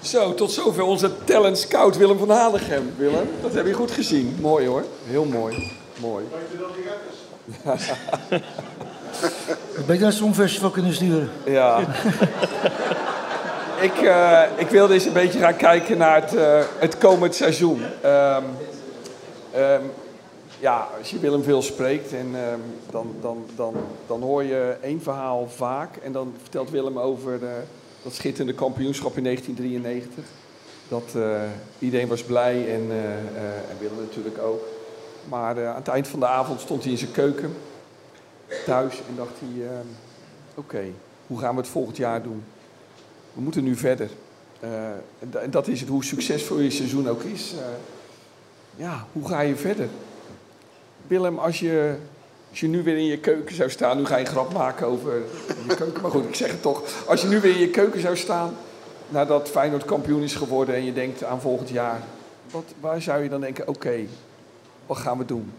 Zo, tot zover onze talent scout Willem van Hanegem. Willem, dat heb je goed gezien. Mooi hoor. Heel mooi. Mooi. Ik ben naar het Songfestival kunnen sturen. Ja. ik, uh, ik wilde eens een beetje gaan kijken naar het, uh, het komend seizoen. Um, ja, als je Willem veel spreekt, en, um, dan, dan, dan, dan hoor je één verhaal vaak. En dan vertelt Willem over uh, dat schitterende kampioenschap in 1993. Dat iedereen was blij en, en Willem natuurlijk ook. Maar aan het eind van de avond stond hij in zijn keuken thuis en dacht hij: oké, okay, hoe gaan we het volgend jaar doen? We moeten nu verder. En, dat is het, hoe succesvol je seizoen ook is. Ja, hoe ga je verder? Willem, als je, als je nu weer in je keuken zou staan, nu ga je een grap maken over je keuken, maar goed, ik zeg het toch. Als je nu weer in je keuken zou staan, nadat Feyenoord kampioen is geworden en je denkt aan volgend jaar, wat, waar zou je dan denken, oké, wat gaan we doen?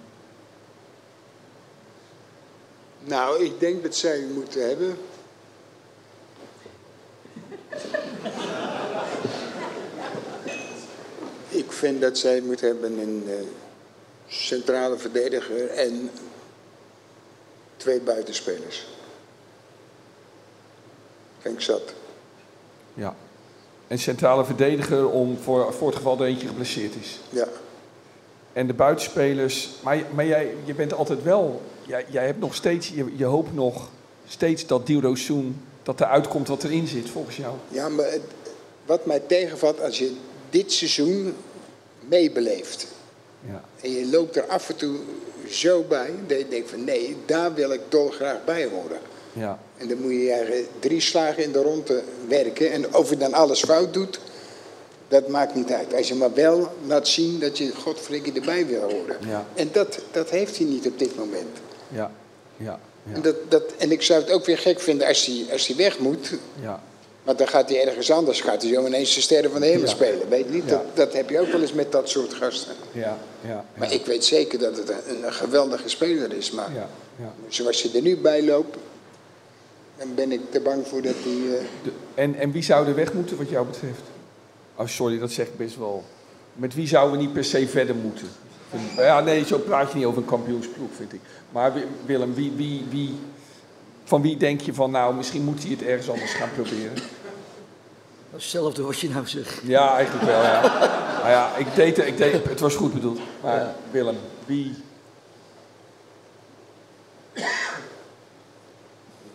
Nou, ik denk dat zij moeten hebben. ik vind dat zij moeten hebben een uh, centrale verdediger en twee buitenspelers. Ik zat. Ja. Een centrale verdediger om voor, voor het geval er eentje geblesseerd is. Ja. En de buitenspelers. Maar, maar jij je bent altijd wel. Jij, jij hebt nog steeds. Je, je hoopt nog steeds dat Dildo Soen. dat eruit komt wat erin zit, volgens jou. Ja, maar het, wat mij tegenvalt als je dit seizoen meebeleeft. Ja. En je loopt er af en toe zo bij. Dat je denkt van nee, daar wil ik dolgraag bij horen. Ja. En dan moet je eigenlijk drie slagen in de ronde werken. En of je dan alles fout doet, dat maakt niet uit. Als je maar wel laat zien dat je godfrikkie erbij wil horen. Ja. En dat, dat heeft hij niet op dit moment. Ja, ja. ja. En, dat, dat, en ik zou het ook weer gek vinden als hij, als hij weg moet. ja. Want dan gaat hij ergens anders. Gaat hij zo ineens de sterren van de hemel Ja. spelen. Weet je niet? Ja. Dat, dat heb je ook wel eens met dat soort gasten. Ja, ja, Maar ik weet zeker dat het een, een geweldige speler is. Maar ja, ja. zoals hij er nu bij loopt, dan ben ik te bang voor dat hij. eh, en, en wie zou er weg moeten wat jou betreft? Oh, sorry, dat zeg ik best wel. Met wie zouden we niet per se verder moeten? Ja, nee, zo praat je niet over een kampioensploeg, vind ik. Maar Wi- Willem, wie, wie, wie, van wie denk je van, nou, misschien moet hij het ergens anders gaan proberen? Hetzelfde wat je nou zegt. Ja, eigenlijk wel, ja. Nou ja, ik deed, het- ik deed, het was goed bedoeld. Maar Ja. Willem, wie...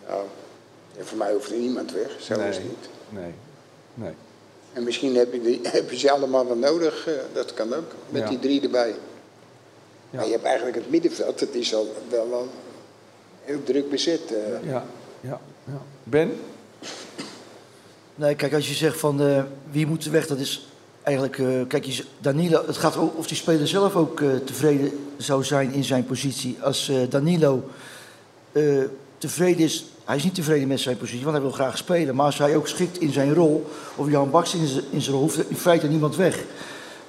nou, voor mij hoeft er niemand weg. Zo is het niet. Nee, nee. En misschien heb je, die, heb je ze allemaal wel nodig. eh, dat kan ook. Met Ja. die drie erbij. Ja. Maar je hebt eigenlijk het middenveld. Het is al wel al heel druk bezet. eh. Ja, ja, ja. Ben? Nee, kijk, als je zegt van eh, wie moet er weg, dat is eigenlijk. eh, kijk, je, Danilo, het gaat ook of die speler zelf ook eh, tevreden zou zijn in zijn positie. Als eh, Danilo eh, tevreden is, hij is niet tevreden met zijn positie, want hij wil graag spelen. Maar als hij ook schikt in zijn rol, of Jan Baks in zijn, in zijn rol, hoeft er in feite niemand weg.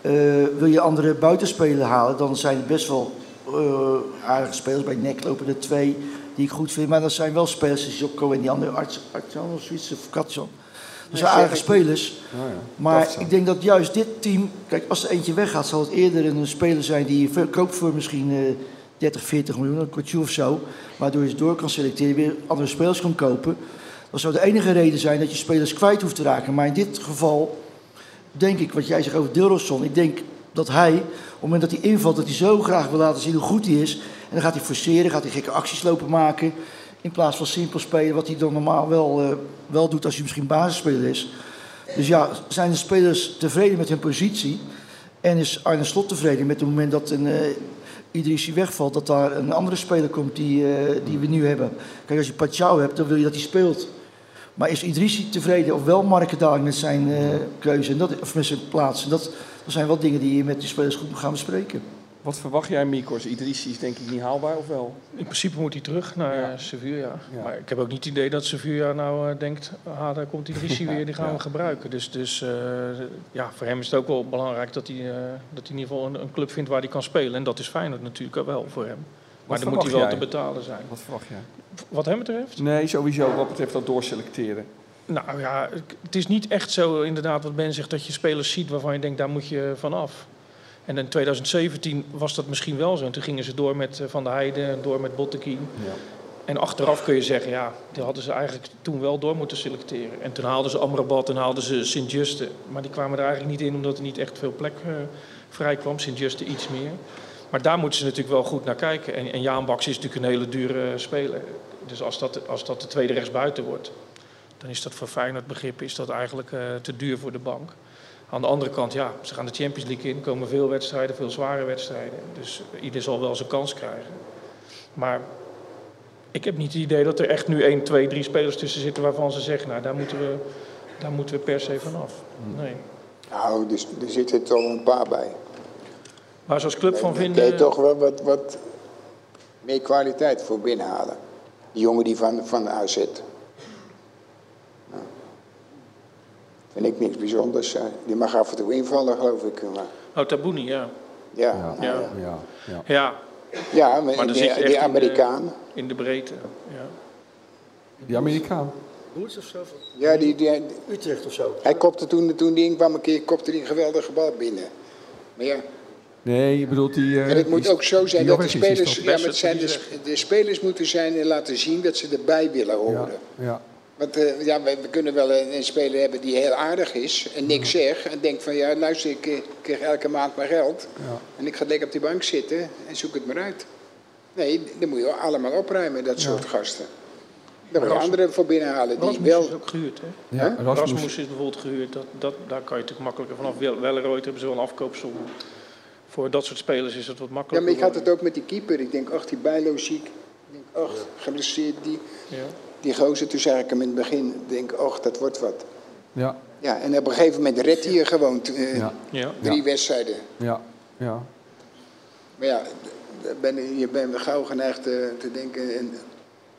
Eh, wil je andere buitenspelers halen, dan zijn er best wel eh, aardige spelers. Bij NEC lopen er twee die ik goed vind. Maar dat zijn wel spelers, zoals Jokko en die andere Arts, Artjan of zoiets, of Katjan. Dat zijn aardige spelers. Nou ja, Maar ik denk dat juist dit team... Kijk, als er eentje weggaat, zal het eerder een speler zijn... die je verkoopt voor misschien eh 30, 40 miljoen, een kwartje of zo. Waardoor je ze door kan selecteren, weer andere spelers kan kopen. Dat zou de enige reden zijn dat je spelers kwijt hoeft te raken. Maar in dit geval denk ik, wat jij zegt over Dilroson... Ik denk dat hij, op het moment dat hij invalt... dat hij zo graag wil laten zien hoe goed hij is... en dan gaat hij forceren, gaat hij gekke acties lopen maken... in plaats van simpel spelen, wat hij dan normaal wel, eh, wel doet... als hij misschien basisspeler is... Dus ja, zijn de spelers tevreden met hun positie? En is Arne Slot tevreden met het moment dat een eh Idrissi wegvalt, dat daar een andere speler komt die, eh, die we nu hebben? Kijk, als je Pachau hebt, dan wil je dat hij speelt. Maar is Idrissi tevreden of wel Markendaling met zijn keuze en dat, of met zijn plaats? En dat, dat zijn wel dingen die je met die spelers goed moet gaan bespreken. Wat verwacht jij, Mikos? Idrissi is denk ik niet haalbaar, of wel? In principe moet hij terug naar Ja. ja. Sevilla. Ja. Maar ik heb ook niet het idee dat Sevilla nou eh, denkt... ah, daar komt die Drissi weer, die gaan Ja. we gebruiken. Dus, dus eh, ja, voor hem is het ook wel belangrijk dat hij, eh, dat hij in ieder geval een, een club vindt waar hij kan spelen. En dat is Feyenoord natuurlijk ook wel voor hem. Maar dan moet hij wel te betalen zijn. Wat verwacht jij? Wat hem betreft? Nee, sowieso wat betreft dat doorselecteren. Nou ja, het is niet echt zo inderdaad wat Ben zegt... dat je spelers ziet waarvan je denkt, daar moet je vanaf. En in 2017 was dat misschien wel zo. En toen gingen ze door met eh, Van der Heijden en door met Botteguin. Ja. En achteraf kun je zeggen, ja, die hadden ze eigenlijk toen wel door moeten selecteren. En toen haalden ze Amrabat en haalden ze Sint-Juste. Maar die kwamen er eigenlijk niet in omdat er niet echt veel plek eh, vrij kwam. Sint-Juste iets meer. Maar daar moeten ze natuurlijk wel goed naar kijken. En, en Jaan Baks is natuurlijk een hele dure eh, speler. Dus als dat, als dat de tweede rechtsbuiten wordt, dan is dat voor Feyenoord begrip is dat eigenlijk te duur voor de bank. Aan de andere kant, ja, ze gaan de Champions League in, komen veel wedstrijden, veel zware wedstrijden. Dus eh, ieder zal wel zijn kans krijgen. Maar ik heb niet het idee dat er echt nu 1, 2, 3 spelers tussen zitten waarvan ze zeggen, nou daar moeten we, daar moeten we per se vanaf. Nee. Nou, dus, er zitten toch een paar bij. Waar ze als club van Dan kun je vinden, toch wel wat, wat meer kwaliteit voor binnenhalen. Die jongen die van, van AZ. Nou, vind ik niks bijzonders. eh. Die mag af en toe invallen, geloof ik. Maar Oh, Tabouni, ja. Ja, Ja. ja. Ja, ja. Ja, ja maar, die, die in de- Amerikaan. in de breedte. Ja. Die Amerikaan. Hoeds of zo? Ja, die, die, Utrecht of zo. hij kopte toen, toen die inkwam een keer, kopte hij een geweldige bal binnen. Maar ja, Nee, je bedoelt die... eh, en het moet die- ook zo zijn die dat de is spelers, ja, maar het zijn de, de spelers moeten zijn en laten zien dat ze erbij willen Ja, horen. ja. Want eh, ja, we, we kunnen wel een, een speler hebben die heel aardig is en niks zegt. En denkt van ja, luister, ik eh, krijg elke maand mijn geld. Ja. En ik ga lekker op die bank zitten en zoek het maar uit. Nee, dan moet je allemaal opruimen, dat soort gasten. Daar moet je anderen voor binnenhalen die Rasmus wel... is ook gehuurd, hè? Ja? Rasmus. Rasmus is bijvoorbeeld gehuurd. Dat, dat, daar kan je natuurlijk makkelijker vanaf. Wel- Welleroyd hebben ze wel een afkoopsom. Voor dat soort spelers is het wat Ja, makkelijker. maar ik had het ook met die keeper. Ik denk, ach, die Bijlo ziek. Ik denk, ach, geblesseerd die. Ja. Die gozer, toen zei ik hem in het begin, ik denk, ach, dat wordt wat. Ja, Ja, en op een gegeven moment redt hij je gewoon eh, ja, Ja. drie wedstrijden. ja, ja. Maar ja, ben, je bent gauw geneigd te, te denken en,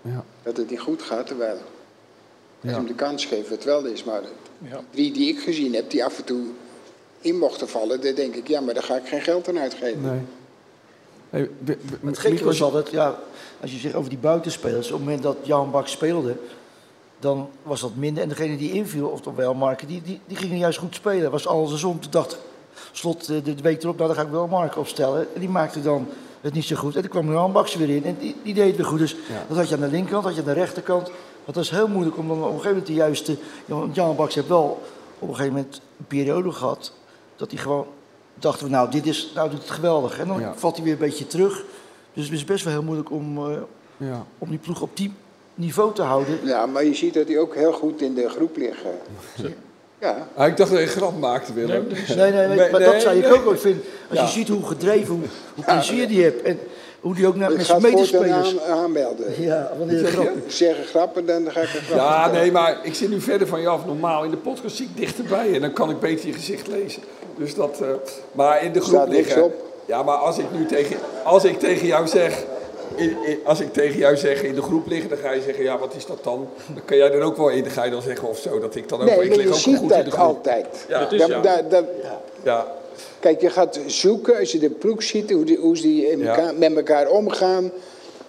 ja. dat het niet goed gaat. Terwijl, als hem de kans geeft, het wel is. Maar Ja. drie die ik gezien heb, die af en toe in mochten vallen, dan denk ik, ja, maar daar ga ik geen geld aan uitgeven. Nee. Hey, Het gekke was altijd, ja, als je zegt over die buitenspelers, op het moment dat Jan Bak speelde, dan was dat minder. En degene die inviel, of toch wel Marken, die, die, die gingen juist goed spelen. was andersom. Toen dacht slot eh, de week erop, nou dan ga ik wel Marken opstellen. En die maakte dan het niet zo goed. En toen kwam Jan Baks weer in en die, die deed het weer goed. Dus dat had je aan de linkerkant, dat had je aan de rechterkant. Dat was heel moeilijk om dan op een gegeven moment de juiste... Want Jan Baks heeft wel op een gegeven moment een periode gehad dat hij gewoon dachten we, nou, dit is, nou doet het geweldig. En dan Ja. valt hij weer een beetje terug. Dus het is best wel heel moeilijk om, eh, Ja. om die ploeg op die niveau te houden. Ja, maar je ziet dat hij ook heel goed in de groep ligt. Ja, Ah, ik dacht dat je een grap maakte, Willem. Nee, nee, nee, Nee, maar nee, dat zou ik nee. ook wel vinden. Als Ja. je ziet hoe gedreven, hoe, hoe plezier die hebt. En hoe die ook naar, ik met ga medespelers... aan, aanmelden. Ja, wanneer. Ik zeg een grappen, dan ga ik een grap Ja, nee, maar ik zit nu verder van je af. Normaal in de podcast zie ik dichterbij en dan kan ik beter je gezicht lezen. Dus dat, eh, maar in de groep Staat niks liggen. op. Ja, maar als ik nu tegen, als ik tegen jou zeg, in, in- als ik tegen jou zeg in de groep liggen, dan ga je zeggen, ja, wat is dat dan? Dan kan jij er ook wel in, dan ga je dan zeggen of zo, dat ik dan ook, Nee, ik lig je ook ziet goed in de dat groep. altijd. Ja, dat is ja. dat- Ja, kijk, je gaat zoeken, als je de ploeg ziet, hoe, die, hoe ze die in Ja. elkaar- met elkaar omgaan.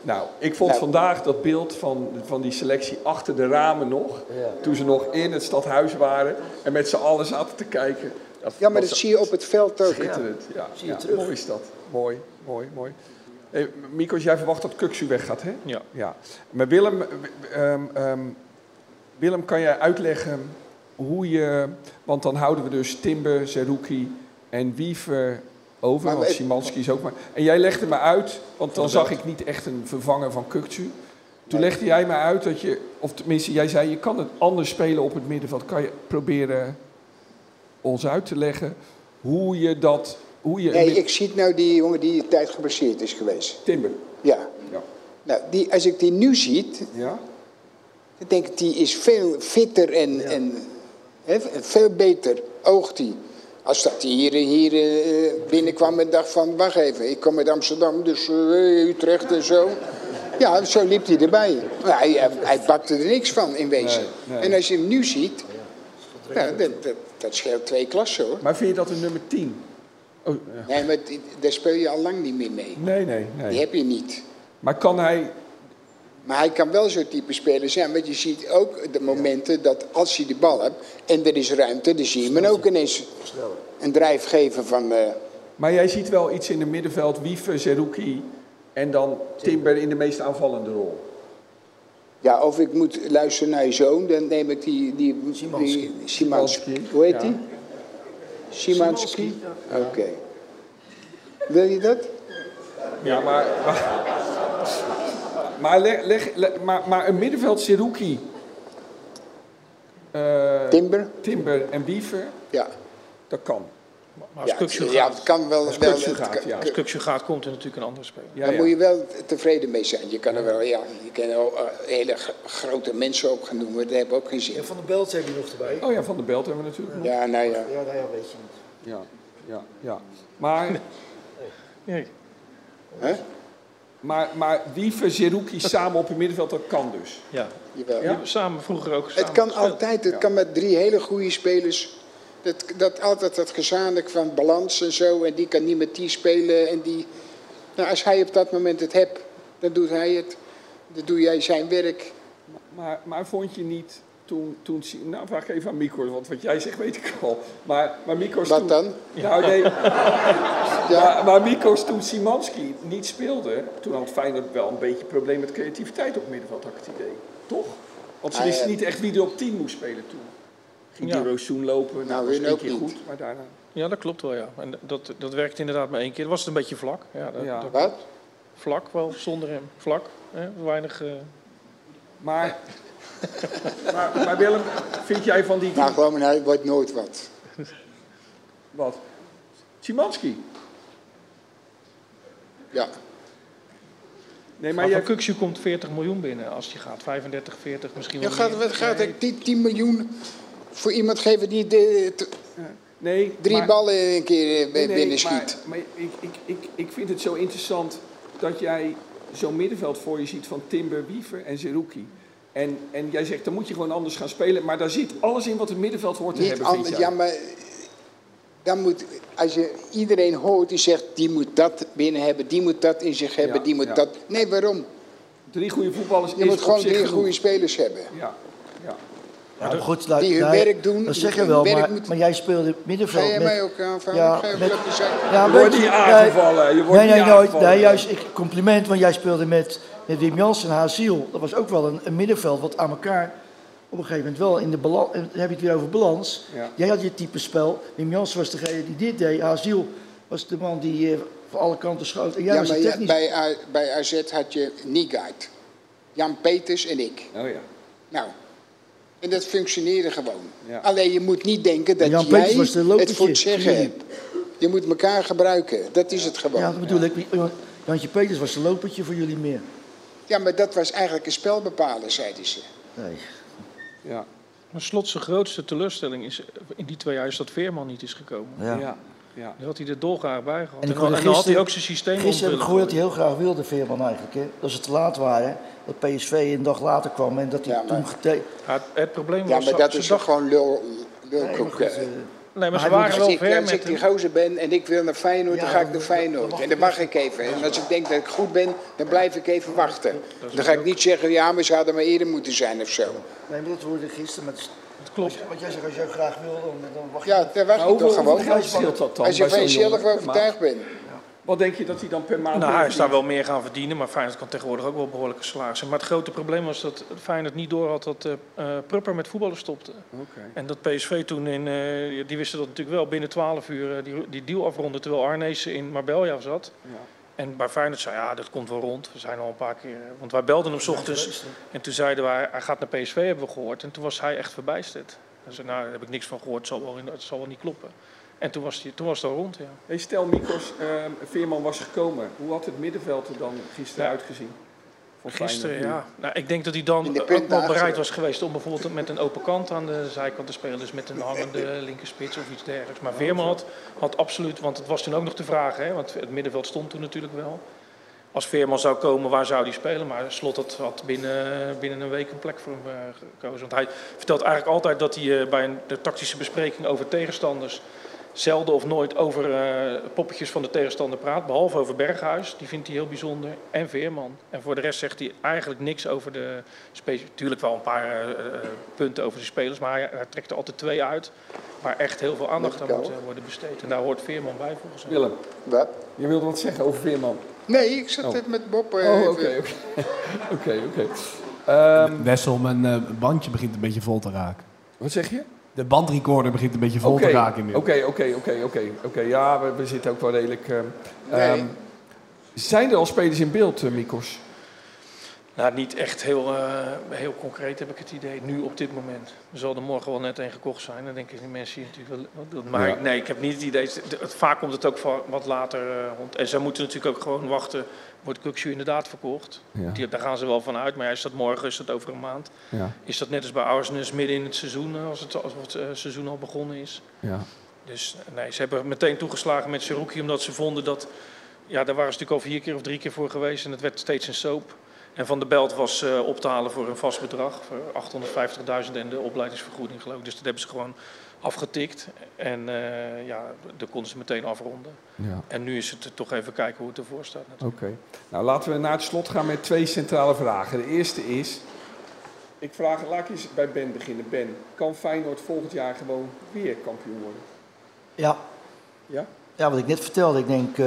nou, ik vond Nou. vandaag dat beeld van, van die selectie achter de ramen nog, toen ze nog in het stadhuis waren en met z'n allen zaten te kijken. Ja, maar dat zie je op het veld ook. Schitterend, ja. Zie je ja, terug. Mooi is dat. Mooi, mooi, mooi. Hey, Mikos, jij verwacht dat Kuksu weggaat, hè? Ja. ja. Maar Willem, eh, ehm, ehm, Willem, kan jij uitleggen hoe je... Want dan houden we dus Timber, Zerouki en Wiever over. Maar want Simanski is ook maar... En jij legde me uit, want dan zag ik niet echt een vervanger van Kuksu. Toen legde jij me uit dat je... Of tenminste, jij zei, je kan het anders spelen op het middenveld. Kan je proberen ons uit te leggen hoe je dat... Hoe je Nee, ik zie nou die jongen die een tijd geblesseerd is geweest. Timber. Ja. Ja. Nou, die, als ik die nu ziet, Ja? dan denk ik, die is veel fitter en, en veel beter oogt hij. Als dat hij hier, hier eh, binnenkwam en dacht van, wacht even, ik kom uit Amsterdam, dus eh, Utrecht en zo. Ja, zo liep hij erbij. Maar hij, hij, bakte er niks van in wezen. Nee, nee. En als je hem nu ziet, nou, dat, dat, dat scheelt twee klassen hoor. Maar vind je dat een nummer 10? Oh, ja. Nee, maar die- daar speel je al lang niet meer mee. Nee, nee, Die nee. heb je niet. Maar kan hij... Maar hij kan wel zo'n type speler zijn. Want je ziet ook de momenten dat als hij de bal hebt en er is ruimte, dan zie je hem ook ineens een drijf geven van. eh, Maar jij ziet wel iets in het middenveld, Wiever, Zerouki en dan Timber in de meest aanvallende rol. ja, of ik moet luisteren naar je zoon, dan neem ik die. die. Szymanski. Szymanski, Hoe heet ja. die? Szymanski? Oké. Wil je dat? Ja, maar... Maar, maar, leg, leg- leg- maar, maar een middenveld, Zerouki, eh, Timber? Timber en Wiever, Ja. dat kan. Maar als Ja, Kuksu gaat, ja, het kan wel. Als wel Kuksu gaat, kan- ja. als Kuksu gaat, komt er natuurlijk een andere speler. Ja, Daar ja. moet je wel tevreden mee zijn. Je kan er wel, ja, je kan er eh, hele grote mensen ook gaan noemen. Dat heeft ook geen zin. En Van de Belt heb je nog erbij. Oh ja, Van de Belt hebben we natuurlijk nog. Ja, nou ja. Ja, nou ja, weet je niet. Ja, ja, ja. Maar, Nee. Hè? Maar, maar Wiever, Zerouki samen op het middenveld, dat kan dus. Ja. Jawel. Hebben samen vroeger ook Het kan gespeeld. altijd, het kan met drie hele goede spelers. Dat, dat altijd dat gezamenlijk van balans en zo. En die kan niet met die spelen. En die, nou, als hij op dat moment het hebt, dan doet hij het. Dan doe jij zijn werk. Maar, maar vond je niet toen, toen... Nou, vraag even aan Mikos, want wat jij zegt weet ik al. Maar, maar Mikos Wat toen- dan? Nou, nee. maar, maar Mikos, toen Simanski niet speelde, toen had Feyenoord wel een beetje een probleem met creativiteit op middenveld, had ik het idee. Toch? Want ze Ah, wisten ja. niet echt wie er op 10 moest spelen toen. Ging Ja. die Rosoen lopen, nou, Nou, was keer niet. goed, maar daarna... Ja, dat klopt wel, ja. En dat, dat werkte inderdaad maar één keer. Het was een beetje vlak. Ja, dat, Ja. dat- Wat? vlak wel, zonder hem. Vlak. Hè? Weinig... eh, Maar, maar, maar Willem, vind jij van die... Nou, gewoon, hij wordt nooit wat. Wat? Simanski? Ja. Nee, maar maar jij... komt 40 miljoen binnen als die gaat. 35, 40, misschien Ja, wel gaat, meer. wat gaat ik 10, 10 miljoen voor iemand geven die de, Nee, drie maar- ballen een keer eh, Nee, nee, binnen maar, schiet? maar ik, ik, ik, ik vind het zo interessant dat jij zo'n middenveld voor je ziet van Timber, Wiever en Zerouki. En, en jij zegt, dan moet je gewoon anders gaan spelen. Maar daar zit alles in wat het middenveld hoort te Niet hebben, anders. Ja, maar dan moet, als je iedereen hoort die zegt, die moet dat binnen hebben, die moet dat in zich hebben, Ja, die moet ja. dat. Nee, waarom? Drie goede voetballers Je is moet gewoon drie genoeg. goede spelers hebben. Ja, ja. Ja, maar goed, nou, die hun nou, werk doen, Dat zeg je wel, maar, moet- maar jij speelde middenveld Ga jij met... mij ook aanvallen? Ja, Ga je met-? Ja, Je wordt niet nee, aangevallen, je wordt nee, nee, nooit. Nee, juist, ik, compliment, want jij speelde met, met Wim Jansen en Haziel. Dat was ook wel een, een middenveld wat aan elkaar op een gegeven moment wel in de balans... Dan heb je het weer over balans. Ja. Jij had je type spel. Wim Jansen was degene die dit deed. Haziel was de man die eh, van alle kanten schoot. En jij Ja, was maar ja, technisch... bij, bij AZ had je Niegaard, Jan Peters en ik. Oh ja. Nou, en dat functioneerde gewoon. Ja. Alleen je moet niet denken dat Jan Peters jij was de het lopertje voor het zeggen hebt. Je moet elkaar gebruiken, dat is het gewoon. Ja, Ja, dat bedoel ik. Jantje Peters was de lopertje voor jullie meer. Maar dat was eigenlijk een spelbepaler, zeiden ze. Nee. Ja. Maar Slot zijn grootste teleurstelling is in die twee jaar is dat Veerman niet is gekomen. Ja. Ja. ja. Daar had hij er dolgraag bij gehad. En dan, hoorde en dan had hij gisteren- ook zijn systeem Gisteren heb ik gehoord dat hij heel graag wilde, Veerman eigenlijk. Hè? Dat ze te laat waren. Dat PSV een dag later kwam en dat hij Ja, maar- toen. Ja, het, het probleem Ja, was... maar ze- dat ze is toch gewoon lul, Nee, maar lulkoek. Nee, maar ze Maar waren Als wel ik, ver als ik met die gozer ben en ik wil naar Feyenoord, dan ga ik naar Feyenoord. En dan wacht ik even. En als ik denk dat ik goed ben, dan blijf ik even wachten. Dan ga ik niet zeggen, ja, maar ze hadden maar eerder moeten zijn of zo. Nee, maar dat hoorde ik gisteren. Dat klopt. Wat jij zegt, als jij graag wil, dan, dan wacht je. Ja, daar wacht ik toch gewoon. Als je van jezelf overtuigd bent. Wat denk je dat hij dan per maand... Nou, hij is daar wel meer gaan verdienen, maar Feyenoord kan tegenwoordig ook wel behoorlijke salarissen. Maar het grote probleem was dat Feyenoord niet door had dat eh eh, Prupper met voetballen stopte. Oké. En dat PSV toen, in, eh, die wisten dat natuurlijk wel, binnen 12 uur die, die deal afronden terwijl Arnezen in Marbella zat. Ja. En bij Feyenoord zei, ja, dat komt wel rond. We zijn al een paar keer... Want wij belden hem 's ochtends en toen zeiden wij, hij gaat naar PSV, hebben we gehoord. En toen was hij echt verbijsterd. Hij zei, nou, daar heb ik niks van gehoord, het zal wel, het zal wel niet kloppen. En toen was, die, toen was het al rond, ja. Hey, stel Mikos, ehm, Veerman was gekomen. Hoe had het middenveld er dan gisteren Ja. uitgezien? Gisteren, ja. Nou, ik denk dat hij dan ook wel bereid was geweest om bijvoorbeeld met een open kant aan de zijkant te spelen. Dus met een hangende linkerspits of iets dergelijks. Maar Veerman had, had absoluut, want het was toen ook nog de vraag, hè, want het middenveld stond toen natuurlijk wel. Als Veerman zou komen, waar zou hij spelen? Maar Slot had, had binnen, binnen een week een plek voor hem eh, gekozen. Want hij vertelt eigenlijk altijd dat hij eh, bij een, de tactische bespreking over tegenstanders zelden of nooit over eh, poppetjes van de tegenstander praat. Behalve over Berghuis, die vindt hij heel bijzonder. En Veerman. En voor de rest zegt hij eigenlijk niks over de spelers. Natuurlijk wel een paar eh, eh, punten over de spelers. Maar hij, hij trekt er altijd twee uit. Waar echt heel veel aandacht aan moet worden besteed. En daar hoort Veerman bij volgens mij. Willem, Wat? je wilde wat zeggen over Veerman? Nee, ik zat Oh. net met Bob. eh, Oh, oké, oké. Oké, oké. Ehm, Wessel, mijn eh, bandje begint een beetje vol te raken. Wat zeg je? De bandrecorder begint een beetje vol te raken nu. Oké, oké, oké, oké. Oké, ja, we, we zitten ook wel redelijk... ehm, Nee. ehm, zijn er al spelers in beeld, eh, Mikos? Nou, niet echt heel, eh, heel concreet heb ik het idee. Nu op dit moment. Er zal er morgen wel net een gekocht zijn. Dan denken die mensen hier natuurlijk wel. wat- Maar Ja. nee, ik heb niet het idee. Vaak komt het ook wat later eh, rond. En ze moeten natuurlijk ook gewoon wachten. Wordt Kukshu inderdaad verkocht? Ja. Die, daar gaan ze wel van uit. Maar ja, is dat morgen, is dat over een maand? Ja, Is dat net als bij Arsenal midden in het seizoen, eh, als het, als het seizoen al begonnen is? ja. Dus nee, ze hebben meteen toegeslagen met Seruki, omdat ze vonden dat... Ja, daar waren ze natuurlijk al vier keer of drie keer voor geweest en het werd steeds een soap. En Van de Belt was uh, op te halen voor een vast bedrag, voor 850.000 en de opleidingsvergoeding geloof ik. Dus dat hebben ze gewoon afgetikt. En uh, ja, daar konden ze meteen afronden. Ja. En nu is het toch even kijken hoe het ervoor staat. Oké. Nou, laten we naar het slot gaan met twee centrale vragen. De eerste is, ik vraag, laat ik eens bij Ben beginnen. Ben, kan Feyenoord volgend jaar gewoon weer kampioen worden? Ja. Ja? Ja, wat ik net vertelde. Ik denk uh,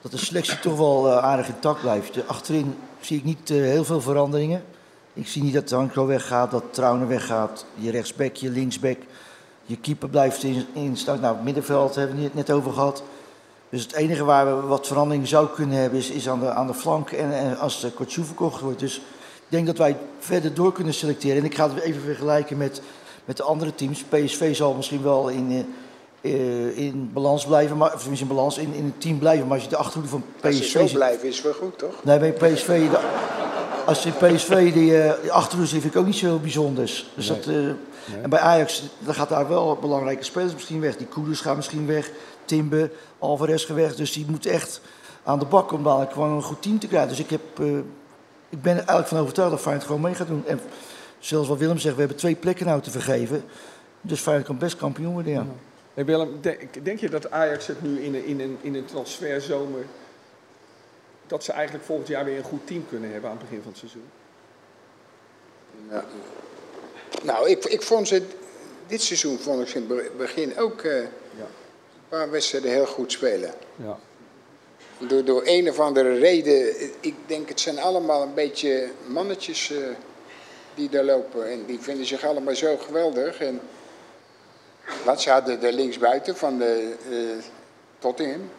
dat de selectie toch wel uh, aardig intact blijft. Achterin zie ik niet uh, heel veel veranderingen. Ik zie niet dat Hankro weggaat, dat Trauner weggaat. Je rechtsback, je linksback. Je keeper blijft in, in. Nou, het middenveld hebben we het net over gehad. Dus het enige waar we wat verandering zou kunnen hebben is, is aan, de, aan de flank en, en als de Kortjoe verkocht wordt. Dus ik denk dat wij verder door kunnen selecteren. En ik ga het even vergelijken met, met de andere teams. PSV zal misschien wel in, uh, in balans blijven, maar, of tenminste in balans, in, in het team blijven. Maar als je de achterhoede van PSV... Als je zo blijven is wel goed, toch? Nee, bij PSV... De, als je PSV die uh, achterhoede vind ik ook niet zo heel bijzonders. Dus nee. dat... Uh, Nee. En bij Ajax dan gaat daar wel belangrijke spelers misschien weg. Die Koeders gaat misschien weg, Timber, Alvarez gaat weg. Dus die moet echt aan de bak om dadelijk gewoon een goed team te krijgen. Dus ik, heb, ik ben er eigenlijk van overtuigd dat Feyenoord gewoon mee gaat doen. En zoals wat Willem zegt, we hebben twee plekken nou te vergeven. Dus Feyenoord kan best kampioen worden, ja. Hey Willem, denk, denk, je dat Ajax het nu in een, in, een, in een transferzomer... dat ze eigenlijk volgend jaar weer een goed team kunnen hebben aan het begin van het seizoen? Ja. Nou, ik, ik vond ze dit seizoen vond ik ze in het begin ook uh, ja. een paar wedstrijden heel goed spelen. Ja. Door, door een of andere reden, ik denk het zijn allemaal een beetje mannetjes uh, die daar lopen. En die vinden zich allemaal zo geweldig. En wat ze hadden de linksbuiten van de uh, Tottenham.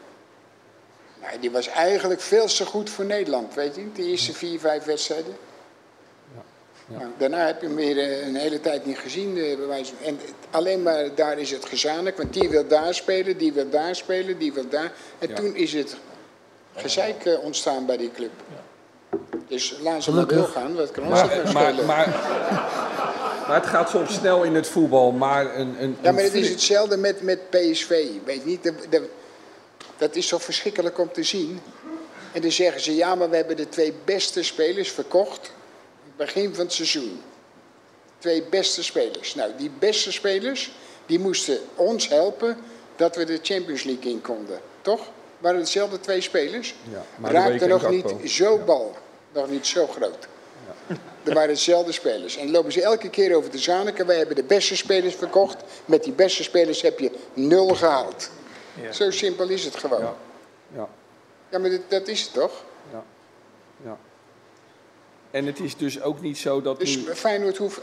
Nou, die was eigenlijk veel te goed voor Nederland, weet je. De eerste vier, vijf wedstrijden. Ja. Nou, daarna heb je hem weer een hele tijd niet gezien. Uh, en alleen maar daar is het gezanik, want die wil daar spelen, die wil daar spelen, die wil daar. En ja. toen is het gezeik uh, ontstaan bij die club. Ja. Dus laat ze maar doorgaan, wat kan ons maar, maar, maar, maar, maar, het gaat soms snel in het voetbal, maar een... een ja, maar het is hetzelfde met, met PSV. Weet niet, de, de, dat is zo verschrikkelijk om te zien. En dan zeggen ze, ja, maar we hebben de twee beste spelers verkocht begin van het seizoen. Twee beste spelers. Nou, die beste spelers, die moesten ons helpen dat we de Champions League in konden. Toch? Waren hetzelfde twee spelers? Ja, maar Raakte nog niet zo bal. Nog niet zo groot. Er waren dezelfde spelers. En dan lopen ze elke keer over de Zaneke. Wij hebben de beste spelers verkocht. Met die beste spelers heb je nul gehaald. Ja. Zo simpel is het gewoon. Ja, ja. ja maar dat, dat is het toch? Ja. ja. En het is dus ook niet zo dat. Dus nu... Feyenoord hoeft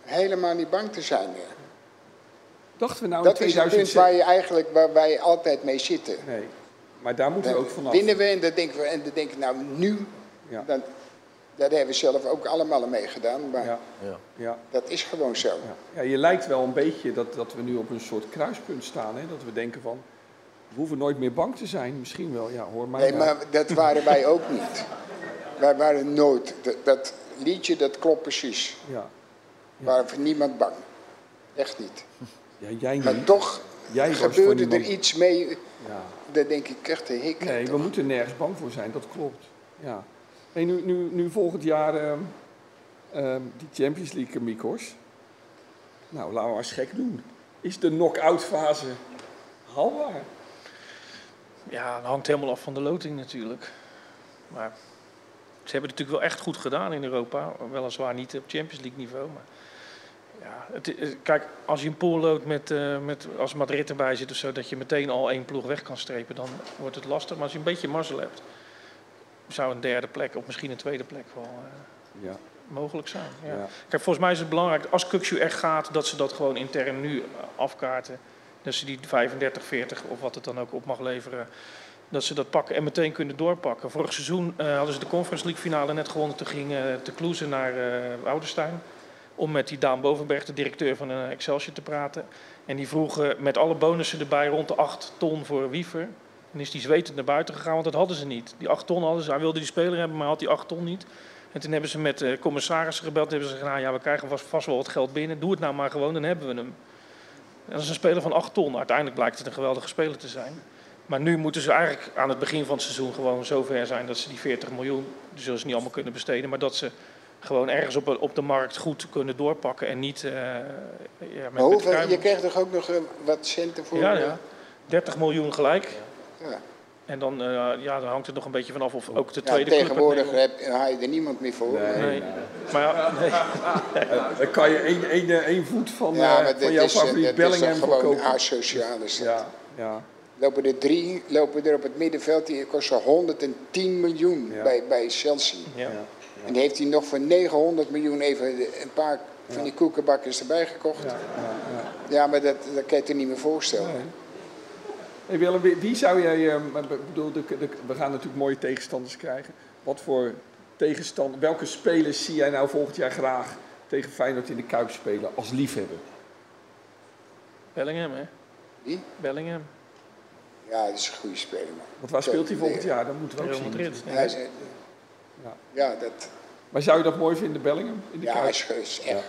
helemaal niet bang te zijn meer. Dachten we nou dat in 2006... is het punt waar je eigenlijk waar wij altijd mee zitten. Nee, maar daar moeten we ook vanaf. Winnen we en dan denken we, en dan denken nou nu, ja. dan, daar hebben we zelf ook allemaal mee gedaan. Maar ja. Ja. dat is gewoon zo. Ja. ja. je lijkt wel een beetje dat, dat we nu op een soort kruispunt staan. Hè? Dat we denken van, we hoeven nooit meer bang te zijn. Misschien wel, ja hoor mij Nee, nou. maar dat waren wij ook niet. Wij waren nooit, dat, dat liedje dat klopt precies. Ja. ja. We waren voor niemand bang. Echt niet. Ja, jij niet. Maar toch jij gebeurde er niemand... iets mee, ja. daar denk ik echt een hik. Nee, toch? we moeten nergens bang voor zijn, dat klopt. Ja. Hey, nu, nu, nu volgend jaar uh, uh, die Champions League, Mikos. Nou, laten we eens gek doen. Is de knock-out fase haalbaar? Ja, dat hangt helemaal af van de loting natuurlijk. Maar ze hebben het natuurlijk wel echt goed gedaan in Europa. Weliswaar niet op Champions League niveau. Maar ja, het, kijk, als je een pool loopt met, uh, met, als Madrid erbij zit of zo, dat je meteen al één ploeg weg kan strepen, dan wordt het lastig. Maar als je een beetje mazzel hebt, zou een derde plek of misschien een tweede plek wel uh, ja. mogelijk zijn. Ja. Ja. Kijk, volgens mij is het belangrijk, als Kukshu echt gaat, dat ze dat gewoon intern nu afkaarten. Dat ze die 35, 40 of wat het dan ook op mag leveren, dat ze dat pakken en meteen kunnen doorpakken. Vorig seizoen uh, hadden ze de Conference League finale net gewonnen. Toen ging uh, te Kloeze naar uh, Oudenstein. Om met die Daan Bovenberg, de directeur van uh, Excelsior, te praten. En die vroegen met alle bonussen erbij rond de 8 ton voor Wiever. En is die zwetend naar buiten gegaan, want dat hadden ze niet. Die 8 ton hadden ze. Hij wilde die speler hebben, maar had die 8 ton niet. En toen hebben ze met uh, commissarissen gebeld. hebben ze gezegd, nou ja, we krijgen vast, vast wel wat geld binnen. Doe het nou maar gewoon, dan hebben we hem. En dat is een speler van 8 ton. Uiteindelijk blijkt het een geweldige speler te zijn. Maar nu moeten ze eigenlijk aan het begin van het seizoen gewoon zover zijn dat ze die 40 miljoen, die zullen ze niet allemaal kunnen besteden, maar dat ze gewoon ergens op, op de markt goed kunnen doorpakken en niet uh, ja, met, Maar hoeveel, met je krijgt toch ook nog eh, wat centen voor? Ja, eh, ja. 30 miljoen gelijk. Ja. En dan, eh, ja, dan hangt het nog een beetje vanaf of ook de Ja, tweede club tegenwoordig heb, haal je er niemand meer voor. Nee. Nee. Maar ja, nee. Dan kan je één, één, eh, één voet van, Ja, eh, maar van jouw is, favoriet dat is Bellingham gewoon verkopen. asociaal. is dat. Ja, ja. Lopen er drie, lopen er op het middenveld, die kosten 110 miljoen Ja. bij, bij Chelsea. Ja. En die heeft hij nog voor 900 miljoen even een paar van die koekenbakkers erbij gekocht. Ja, ja, maar dat, dat kan je je niet meer voorstellen. Nee. Hey Willem, wie, wie zou jij, eh, bedoel, de, de- we gaan natuurlijk mooie tegenstanders krijgen. Wat voor tegenstander, welke spelers zie jij nou volgend jaar graag tegen Feyenoord in de Kuip spelen als liefhebber? Bellingham, hè? Wie? Bellingham. Ja, dat is een goede speler. Man. Want waar speelt hij volgend jaar? Dat moeten we ook zien. Madrid. Ja, is- Ja. ja, dat, Maar zou je dat mooi vinden, Bellingham? In de ja Kuip? is, is echt.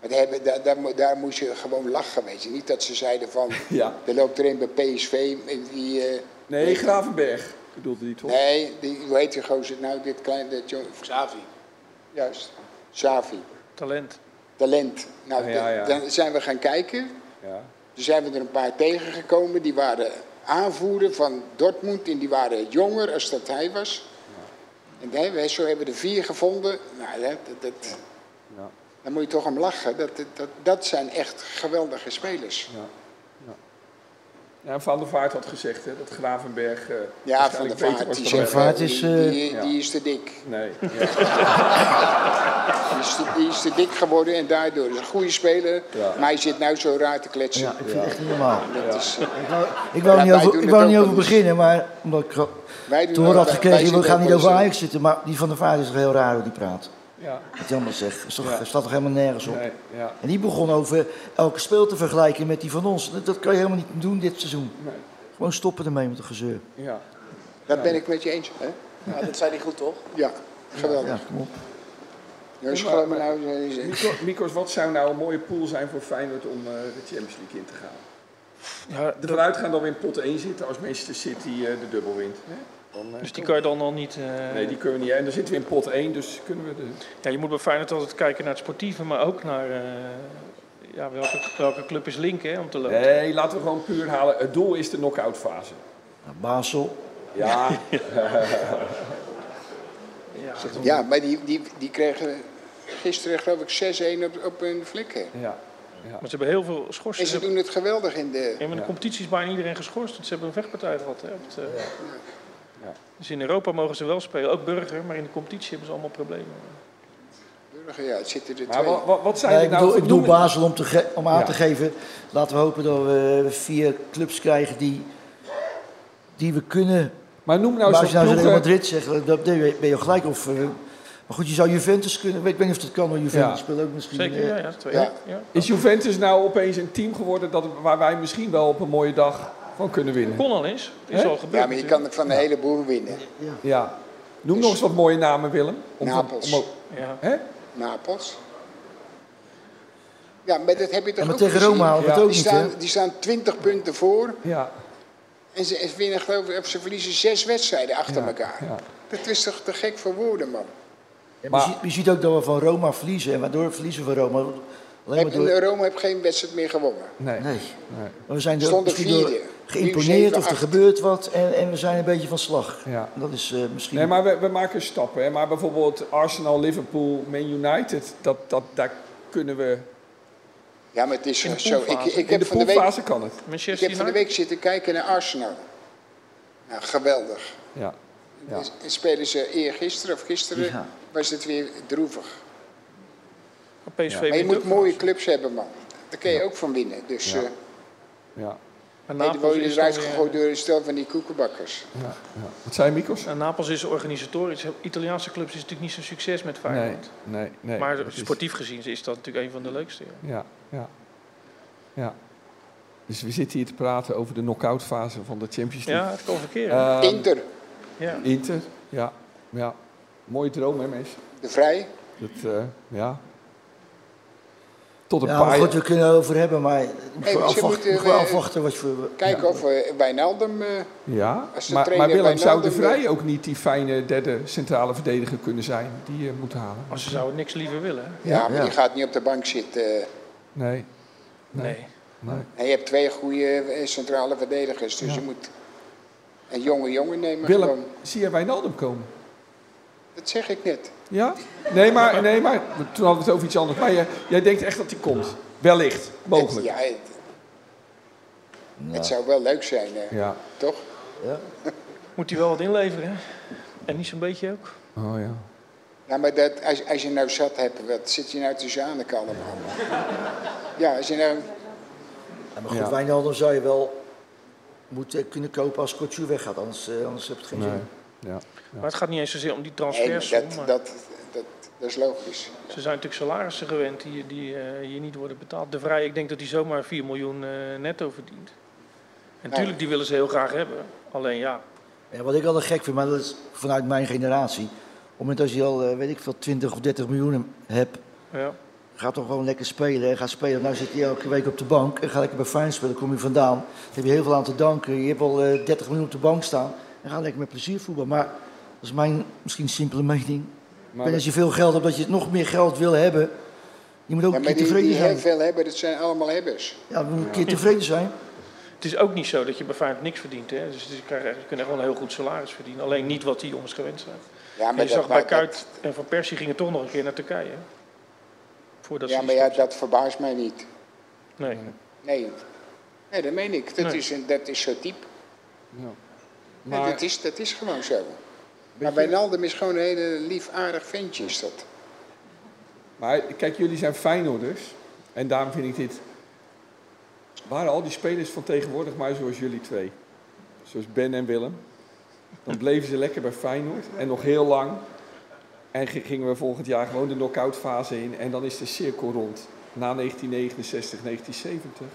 Maar daar, hebben, daar, daar, mo- daar moest je gewoon lachen, weet je. Niet dat ze zeiden van, Ja. er loopt er een bij PSV, die... eh, Nee, Gravenberg bedoelde die toch? Nee, die, hoe heet die gozer nou, dit kleine... Xavi. Juist, Xavi. Talent. Talent. Nou, Ja, ja, ja. dan zijn we gaan kijken. Ja. Toen zijn we er een paar tegengekomen. Die waren aanvoerder van Dortmund en die waren jonger als dat hij was. En wij, wij- zo hebben we er vier gevonden. Nou, dat, dat, dat- daar moet je toch om lachen. Dat, dat, dat, dat zijn echt geweldige spelers. Ja. Ja. Van der Vaart had gezegd hè, dat Gravenberg eh Ja, van waarschijnlijk de beter Vaart, die, dan Vaart die, is, die, eh, die, ja. die is te dik. Nee. Ja. Die is te, die is te dik geworden en daardoor is een goede speler. Ja. Maar hij zit nou zo raar te kletsen. Ja, ik vind het echt niet normaal. Dat is, eh, Ik wou, ik wou niet over, ik wou niet beginnen, maar omdat ik wij had wij- gekregen, we gaan niet over Ajax zitten, maar die van der Vaart is toch heel raar hoe die praat. Ja. Wat zegt, is toch, Ja. staat toch helemaal nergens op. Nee, ja. En die begon over elke speel te vergelijken met die van ons. Dat, dat kan je helemaal niet doen dit seizoen. Nee. Gewoon stoppen ermee met de gezeur. Ja. Dat ben ik met je eens. Hè? Ja, dat zei hij goed, toch? Ja, geweldig. Ja, kom op. Maar- nou. Mikos, wat zou nou een mooie pool zijn voor Feyenoord om eh, de Champions League in te gaan? Ja, Ervan uitgaan dat we in pot 1 zitten als Manchester City eh, de dubbel wint. Hè? Dan, eh, dus die kan je dan al niet... eh, Nee, die kunnen we niet. En dan zitten we in pot 1, dus kunnen we de... Ja, je moet bij Feyenoord altijd kijken naar het sportieve, maar ook naar eh, ja, welke, welke club is link hè, om te lopen. Nee, laten we gewoon puur halen. Het doel is de knock-out fase. Nou, Basel. Ja, Ja, Ja, maar die, die, die kregen gisteren geloof ik 6-1 op, op hun flikken. ja. Maar ze hebben heel veel En schorsen. ze doen het geweldig in de... Ja, maar de Ja. competitie is bijna iedereen geschorst, want ze hebben een vechtpartij gehad. Hè, op het, eh, Ja. Dus in Europa mogen ze wel spelen, ook burger, maar in de competitie hebben ze allemaal problemen. Burger, Ja, het zitten er Maar twee. wat, wat, wat zijn Nee, ik nou bedoel, ik doe Basel om, te ge- om aan Ja. te geven. Laten we hopen dat we vier clubs krijgen die, die we kunnen. Maar noem nou zo'n als je nou zo Real. Madrid zegt, dat ben je gelijk. Of, eh, maar goed, je zou Juventus kunnen. Ik weet niet of dat kan, maar Juventus Ja. speelt ook misschien. Zeker, eh, ja, ja, twee. Ja. Ja. Is Juventus nou opeens een team geworden dat, waar wij misschien wel op een mooie dag van kunnen winnen? Kon al eens, het is Hè? al gebeurd. Ja, maar je natuurlijk. kan van een heleboel winnen. Ja. Noem nog eens wat mooie namen, Willem. Te- Napels. om- Ja. hè? Napels. Ja, maar dat heb je toch Ja, maar ook tegen gezien? Roma we het ook Die niet, staan, die staan 20 punten voor Ja. en ze, ze winnen geloof ik, of ze verliezen zes wedstrijden achter Ja, elkaar. ja. Dat is toch te gek voor woorden, man. Ja, Maar- je, ziet, je ziet ook dat we van Roma verliezen. En waardoor verliezen we van Roma? Heb, door... Roma heeft geen wedstrijd meer gewonnen. Nee. Nee. We zijn er vierde. geïmponeerd of er acht. gebeurt wat. En, en we zijn een beetje van slag. Ja. Dat is eh, misschien... Nee, maar we, we maken stappen. Hè. Maar bijvoorbeeld Arsenal, Liverpool, Man United, dat, dat, daar kunnen we... Ja, maar het is In de zo. Ik, ik, In heb de van de week, kan het. ik heb van de week zitten kijken naar Arsenal. Nou, geweldig. Ja. Ja. En spelen ze eergisteren of gisteren, Ja. was het weer droevig. PSV Maar je moet mooie clubs hebben, man. Daar kun je ook van winnen. Dus Ja. eh Ja. Maar nee, Napels word je is eruit dan weer- gegooid door een stel van die koekenbakkers. Ja. ja. Wat zei Mikos? Nou, Napels is organisatorisch. Italiaanse clubs is natuurlijk niet zo'n succes met Nee, Feyenoord. nee, nee. maar dat is- sportief gezien is dat natuurlijk een van de leukste. Ja. Ja, ja. Ja. Dus we zitten hier te praten over de knock-out fase van de Champions League. Ja, het kan verkeren. Ehm, Inter, ja. Inter, ja. ja. Mooie droom, hè, mensen? de Vrij. Dat, eh, ja. Tot een Ja, paar goed, we kunnen het over hebben, maar we Hey, moeten misschien afwachten, moeten we- afwachten wat je voor... Kijken of we Wijnaldum... eh, Ja, maar, Willem, zou de Vrij ook niet die fijne derde centrale verdediger kunnen zijn die je moet halen? Maar ze zouden niks liever willen. ja, maar ja. die gaat niet op de bank zitten. Nee. Nee. nee. En je hebt twee goede eh, centrale verdedigers, dus je moet een jonge jongen nemen Willem, gewoon. zie jij Wijnaldum komen? Dat zeg ik net. Ja? Nee maar, nee, maar toen hadden we het over iets anders. Maar jij, jij denkt echt dat hij komt? Wellicht, mogelijk. Het, ja, het, het zou wel leuk zijn, eh, Ja. toch? Moet hij wel wat inleveren, hè? En niet zo'n beetje ook. Oh ja. Nou, maar dat, als, als je nou zat hebt, wat zit je nou te zaniken allemaal? Ja, als je nou... Ja, maar goed, Ja. Wijnaldum zou je wel moeten kunnen kopen als Couture weggaat, anders, eh, anders heeft het geen Nee. zin. Ja. Maar het gaat niet eens zozeer om die Nee, maar transfersom. dat, maar dat, dat, dat is logisch. Ze zijn natuurlijk salarissen gewend die, die eh, hier niet worden betaald. De Vrij, ik denk dat hij zomaar 4 miljoen eh, netto verdient. En natuurlijk, die willen ze heel graag hebben. Alleen ja, Ja, wat ik altijd gek vind, maar dat is vanuit mijn generatie. Op het moment dat je al, eh, weet ik veel, 20 of 30 miljoen hebt, ja. ga toch gewoon lekker spelen. En ga spelen. Nou zit je elke week op de bank en ga lekker bij Feyenoord spelen. Dan kom je vandaan. Dan heb je heel veel aan te danken. Je hebt al eh, 30 miljoen op de bank staan. En ga lekker met plezier voetballen. Maar dat is mijn misschien simpele mening. Maar en als je veel geld hebt, dat je nog meer geld wil hebben. Je moet ook Ja, een maar keer die, tevreden die heel zijn. veel hebben, dat zijn allemaal hebbers. Ja, we moeten een keer tevreden zijn. Het is ook niet zo dat je bij Feyenoord niks verdient. Hè? Dus je, krijgt, je kunt echt wel een heel goed salaris verdienen. Alleen niet wat die jongens gewend zijn. Ja, maar, je zag bij Kuit en Van Persie gingen toch nog een keer naar Turkije. hè? Voordat dat, ja, maar die ja, dat verbaast mij niet. Nee. Nee, nee dat meen ik. Dat, Nee. is, een, dat is zo diep. Ja. Nee, Maar- dat, is, dat is gewoon zo. Maar Wijnaldum is gewoon een hele lief, aardig ventje, is dat. Maar kijk, jullie zijn Feyenoorders. En daarom vind ik dit... Waren al die spelers van tegenwoordig maar zoals jullie twee? Zoals Ben en Willem. Dan bleven ze lekker bij Feyenoord. En nog heel lang. En gingen we volgend jaar gewoon de knock-out fase in. En dan is de cirkel rond. Na 1969, 1970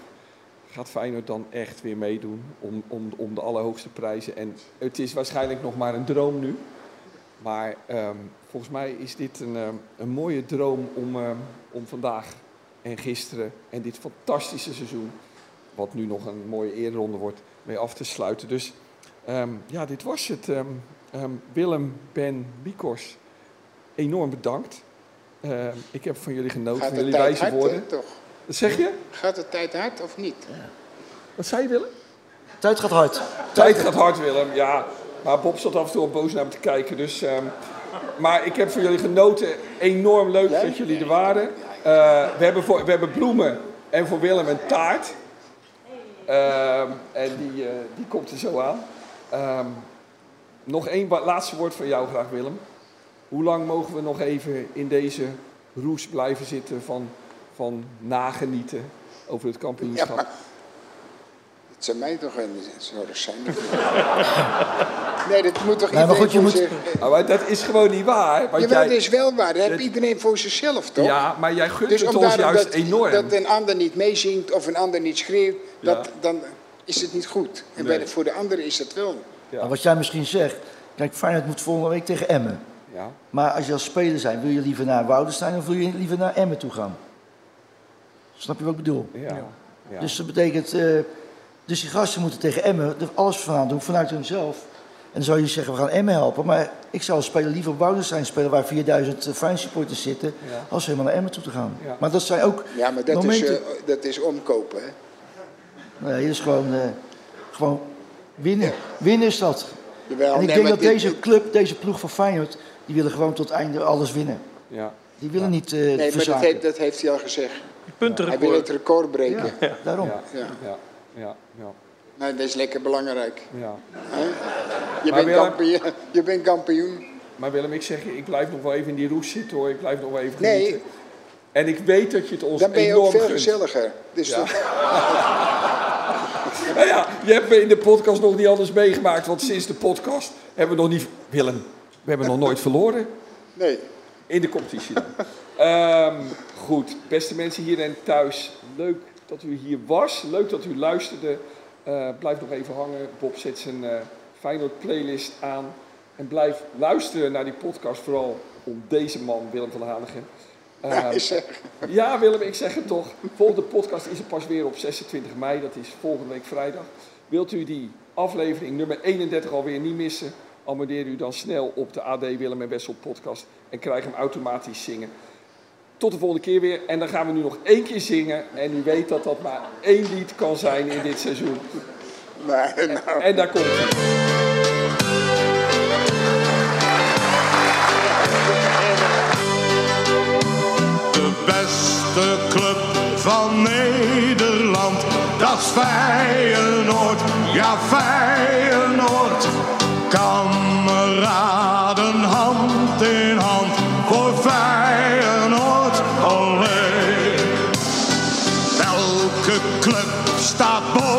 gaat Feyenoord dan echt weer meedoen om, om, om de allerhoogste prijzen. En het is waarschijnlijk nog maar een droom nu. Maar ehm, volgens mij is dit een, ehm, een mooie droom om, ehm, om vandaag en gisteren en dit fantastische seizoen, wat nu nog een mooie eerronde wordt, mee af te sluiten. Dus ja, dit was het. Willem, Ben, Bikors, enorm bedankt. Ik heb van jullie genoten, van jullie wijze woorden. toch? Wat zeg je? Gaat de tijd hard of niet? Wat zei je, Willem? Tijd gaat hard. Tijd gaat hard, Willem. Ja, maar Bob zat af en toe al boos naar me te kijken. Dus, ehm, maar ik heb van jullie genoten. Enorm leuk dat jullie er waren. Eh, we, hebben voor, we hebben bloemen en voor Willem een taart. Ehm, en die, eh, die komt er zo aan. Ehm, nog één laatste woord van jou graag, Willem. Hoe lang mogen we nog even in deze roes blijven zitten van, van nagenieten over het kampioenschap? Ja, maar- Het zou mij toch een zorg zijn. nee, dat moet toch Nee, maar iedereen goed, je voor moet- zich... Nou, maar dat is gewoon niet waar. Want Jawel, jij, dat is wel waar. Dat heeft dat- iedereen voor zichzelf, toch? Ja, maar jij gunt Dus het ons daarom juist dat, enorm. dat een ander niet meezingt of een ander niet schreeuwt, Ja. dat, dan is het niet goed. En Nee. bij de, voor de anderen is dat wel. Ja. Maar wat jij misschien zegt, kijk, Feyenoord moet volgende week tegen Emmen. Ja. Maar als je als speler zijn, wil je liever naar Woudenstein of wil je liever naar Emmen toe gaan? Snap je wat ik bedoel? Ja. Ja. Dus dat betekent, eh, dus die gasten moeten tegen Emmen er alles van aan doen, vanuit hunzelf. En dan zou je zeggen, we gaan Emmen helpen. Maar ik zou als speler liever op Woudenstein spelen, waar 4000 Feyenoord supporters zitten, Ja. als helemaal naar Emmen toe te gaan. Ja. Maar dat zijn ook Ja, maar dat, is, momenten. eh, dat is omkopen, hè? Nee, dat is gewoon, eh, gewoon winnen. Winnen is dat. Jawel, en ik nee, denk dat dit- deze club, deze ploeg van Feyenoord, die willen gewoon tot einde alles winnen. Ja. Die willen niet eh Nee, maar dat heeft, dat heeft hij al gezegd. Hij wil Puntenrecord. het record breken. Ja, daarom. Ja. Ja. Ja. Ja. Ja. Nou, dat is lekker belangrijk. Ja. Je, Maar bent Willem- kampioen, je bent kampioen. Maar Willem, ik zeg je, ik blijf nog wel even in die roes zitten hoor. Ik blijf nog wel even Nee. genieten. En ik weet dat je het ons Dan ben je enorm ook veel gunt. gezelliger. Dus Ja. Nou ja, je hebt me in de podcast nog niet anders meegemaakt. Want sinds de podcast hebben we nog niet... Willem, we hebben nog nooit verloren. nee. In de competitie. Ehm, goed, beste mensen hier en thuis. Leuk dat u hier was. Leuk dat u luisterde. Eh, blijf nog even hangen. Bob zet zijn uh, Feyenoord playlist aan. En blijf luisteren naar die podcast. Vooral om deze man, Willem van halen. Uh, ja, ehm, ja, Willem, ik zeg het toch. Volgende podcast is er pas weer op 26 mei. Dat is volgende week vrijdag. Wilt u die aflevering nummer 31 alweer niet missen? abonneer u dan snel op de AD Willem en Wessel podcast en krijg hem automatisch zingen. Tot de volgende keer weer. En dan gaan we nu nog één keer zingen. En u weet dat dat maar één lied kan zijn in dit seizoen. Nou. en, daar komt hij. beste club van Nederland. Dat is Feyenoord, ja Feyenoord. stop.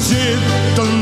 zitten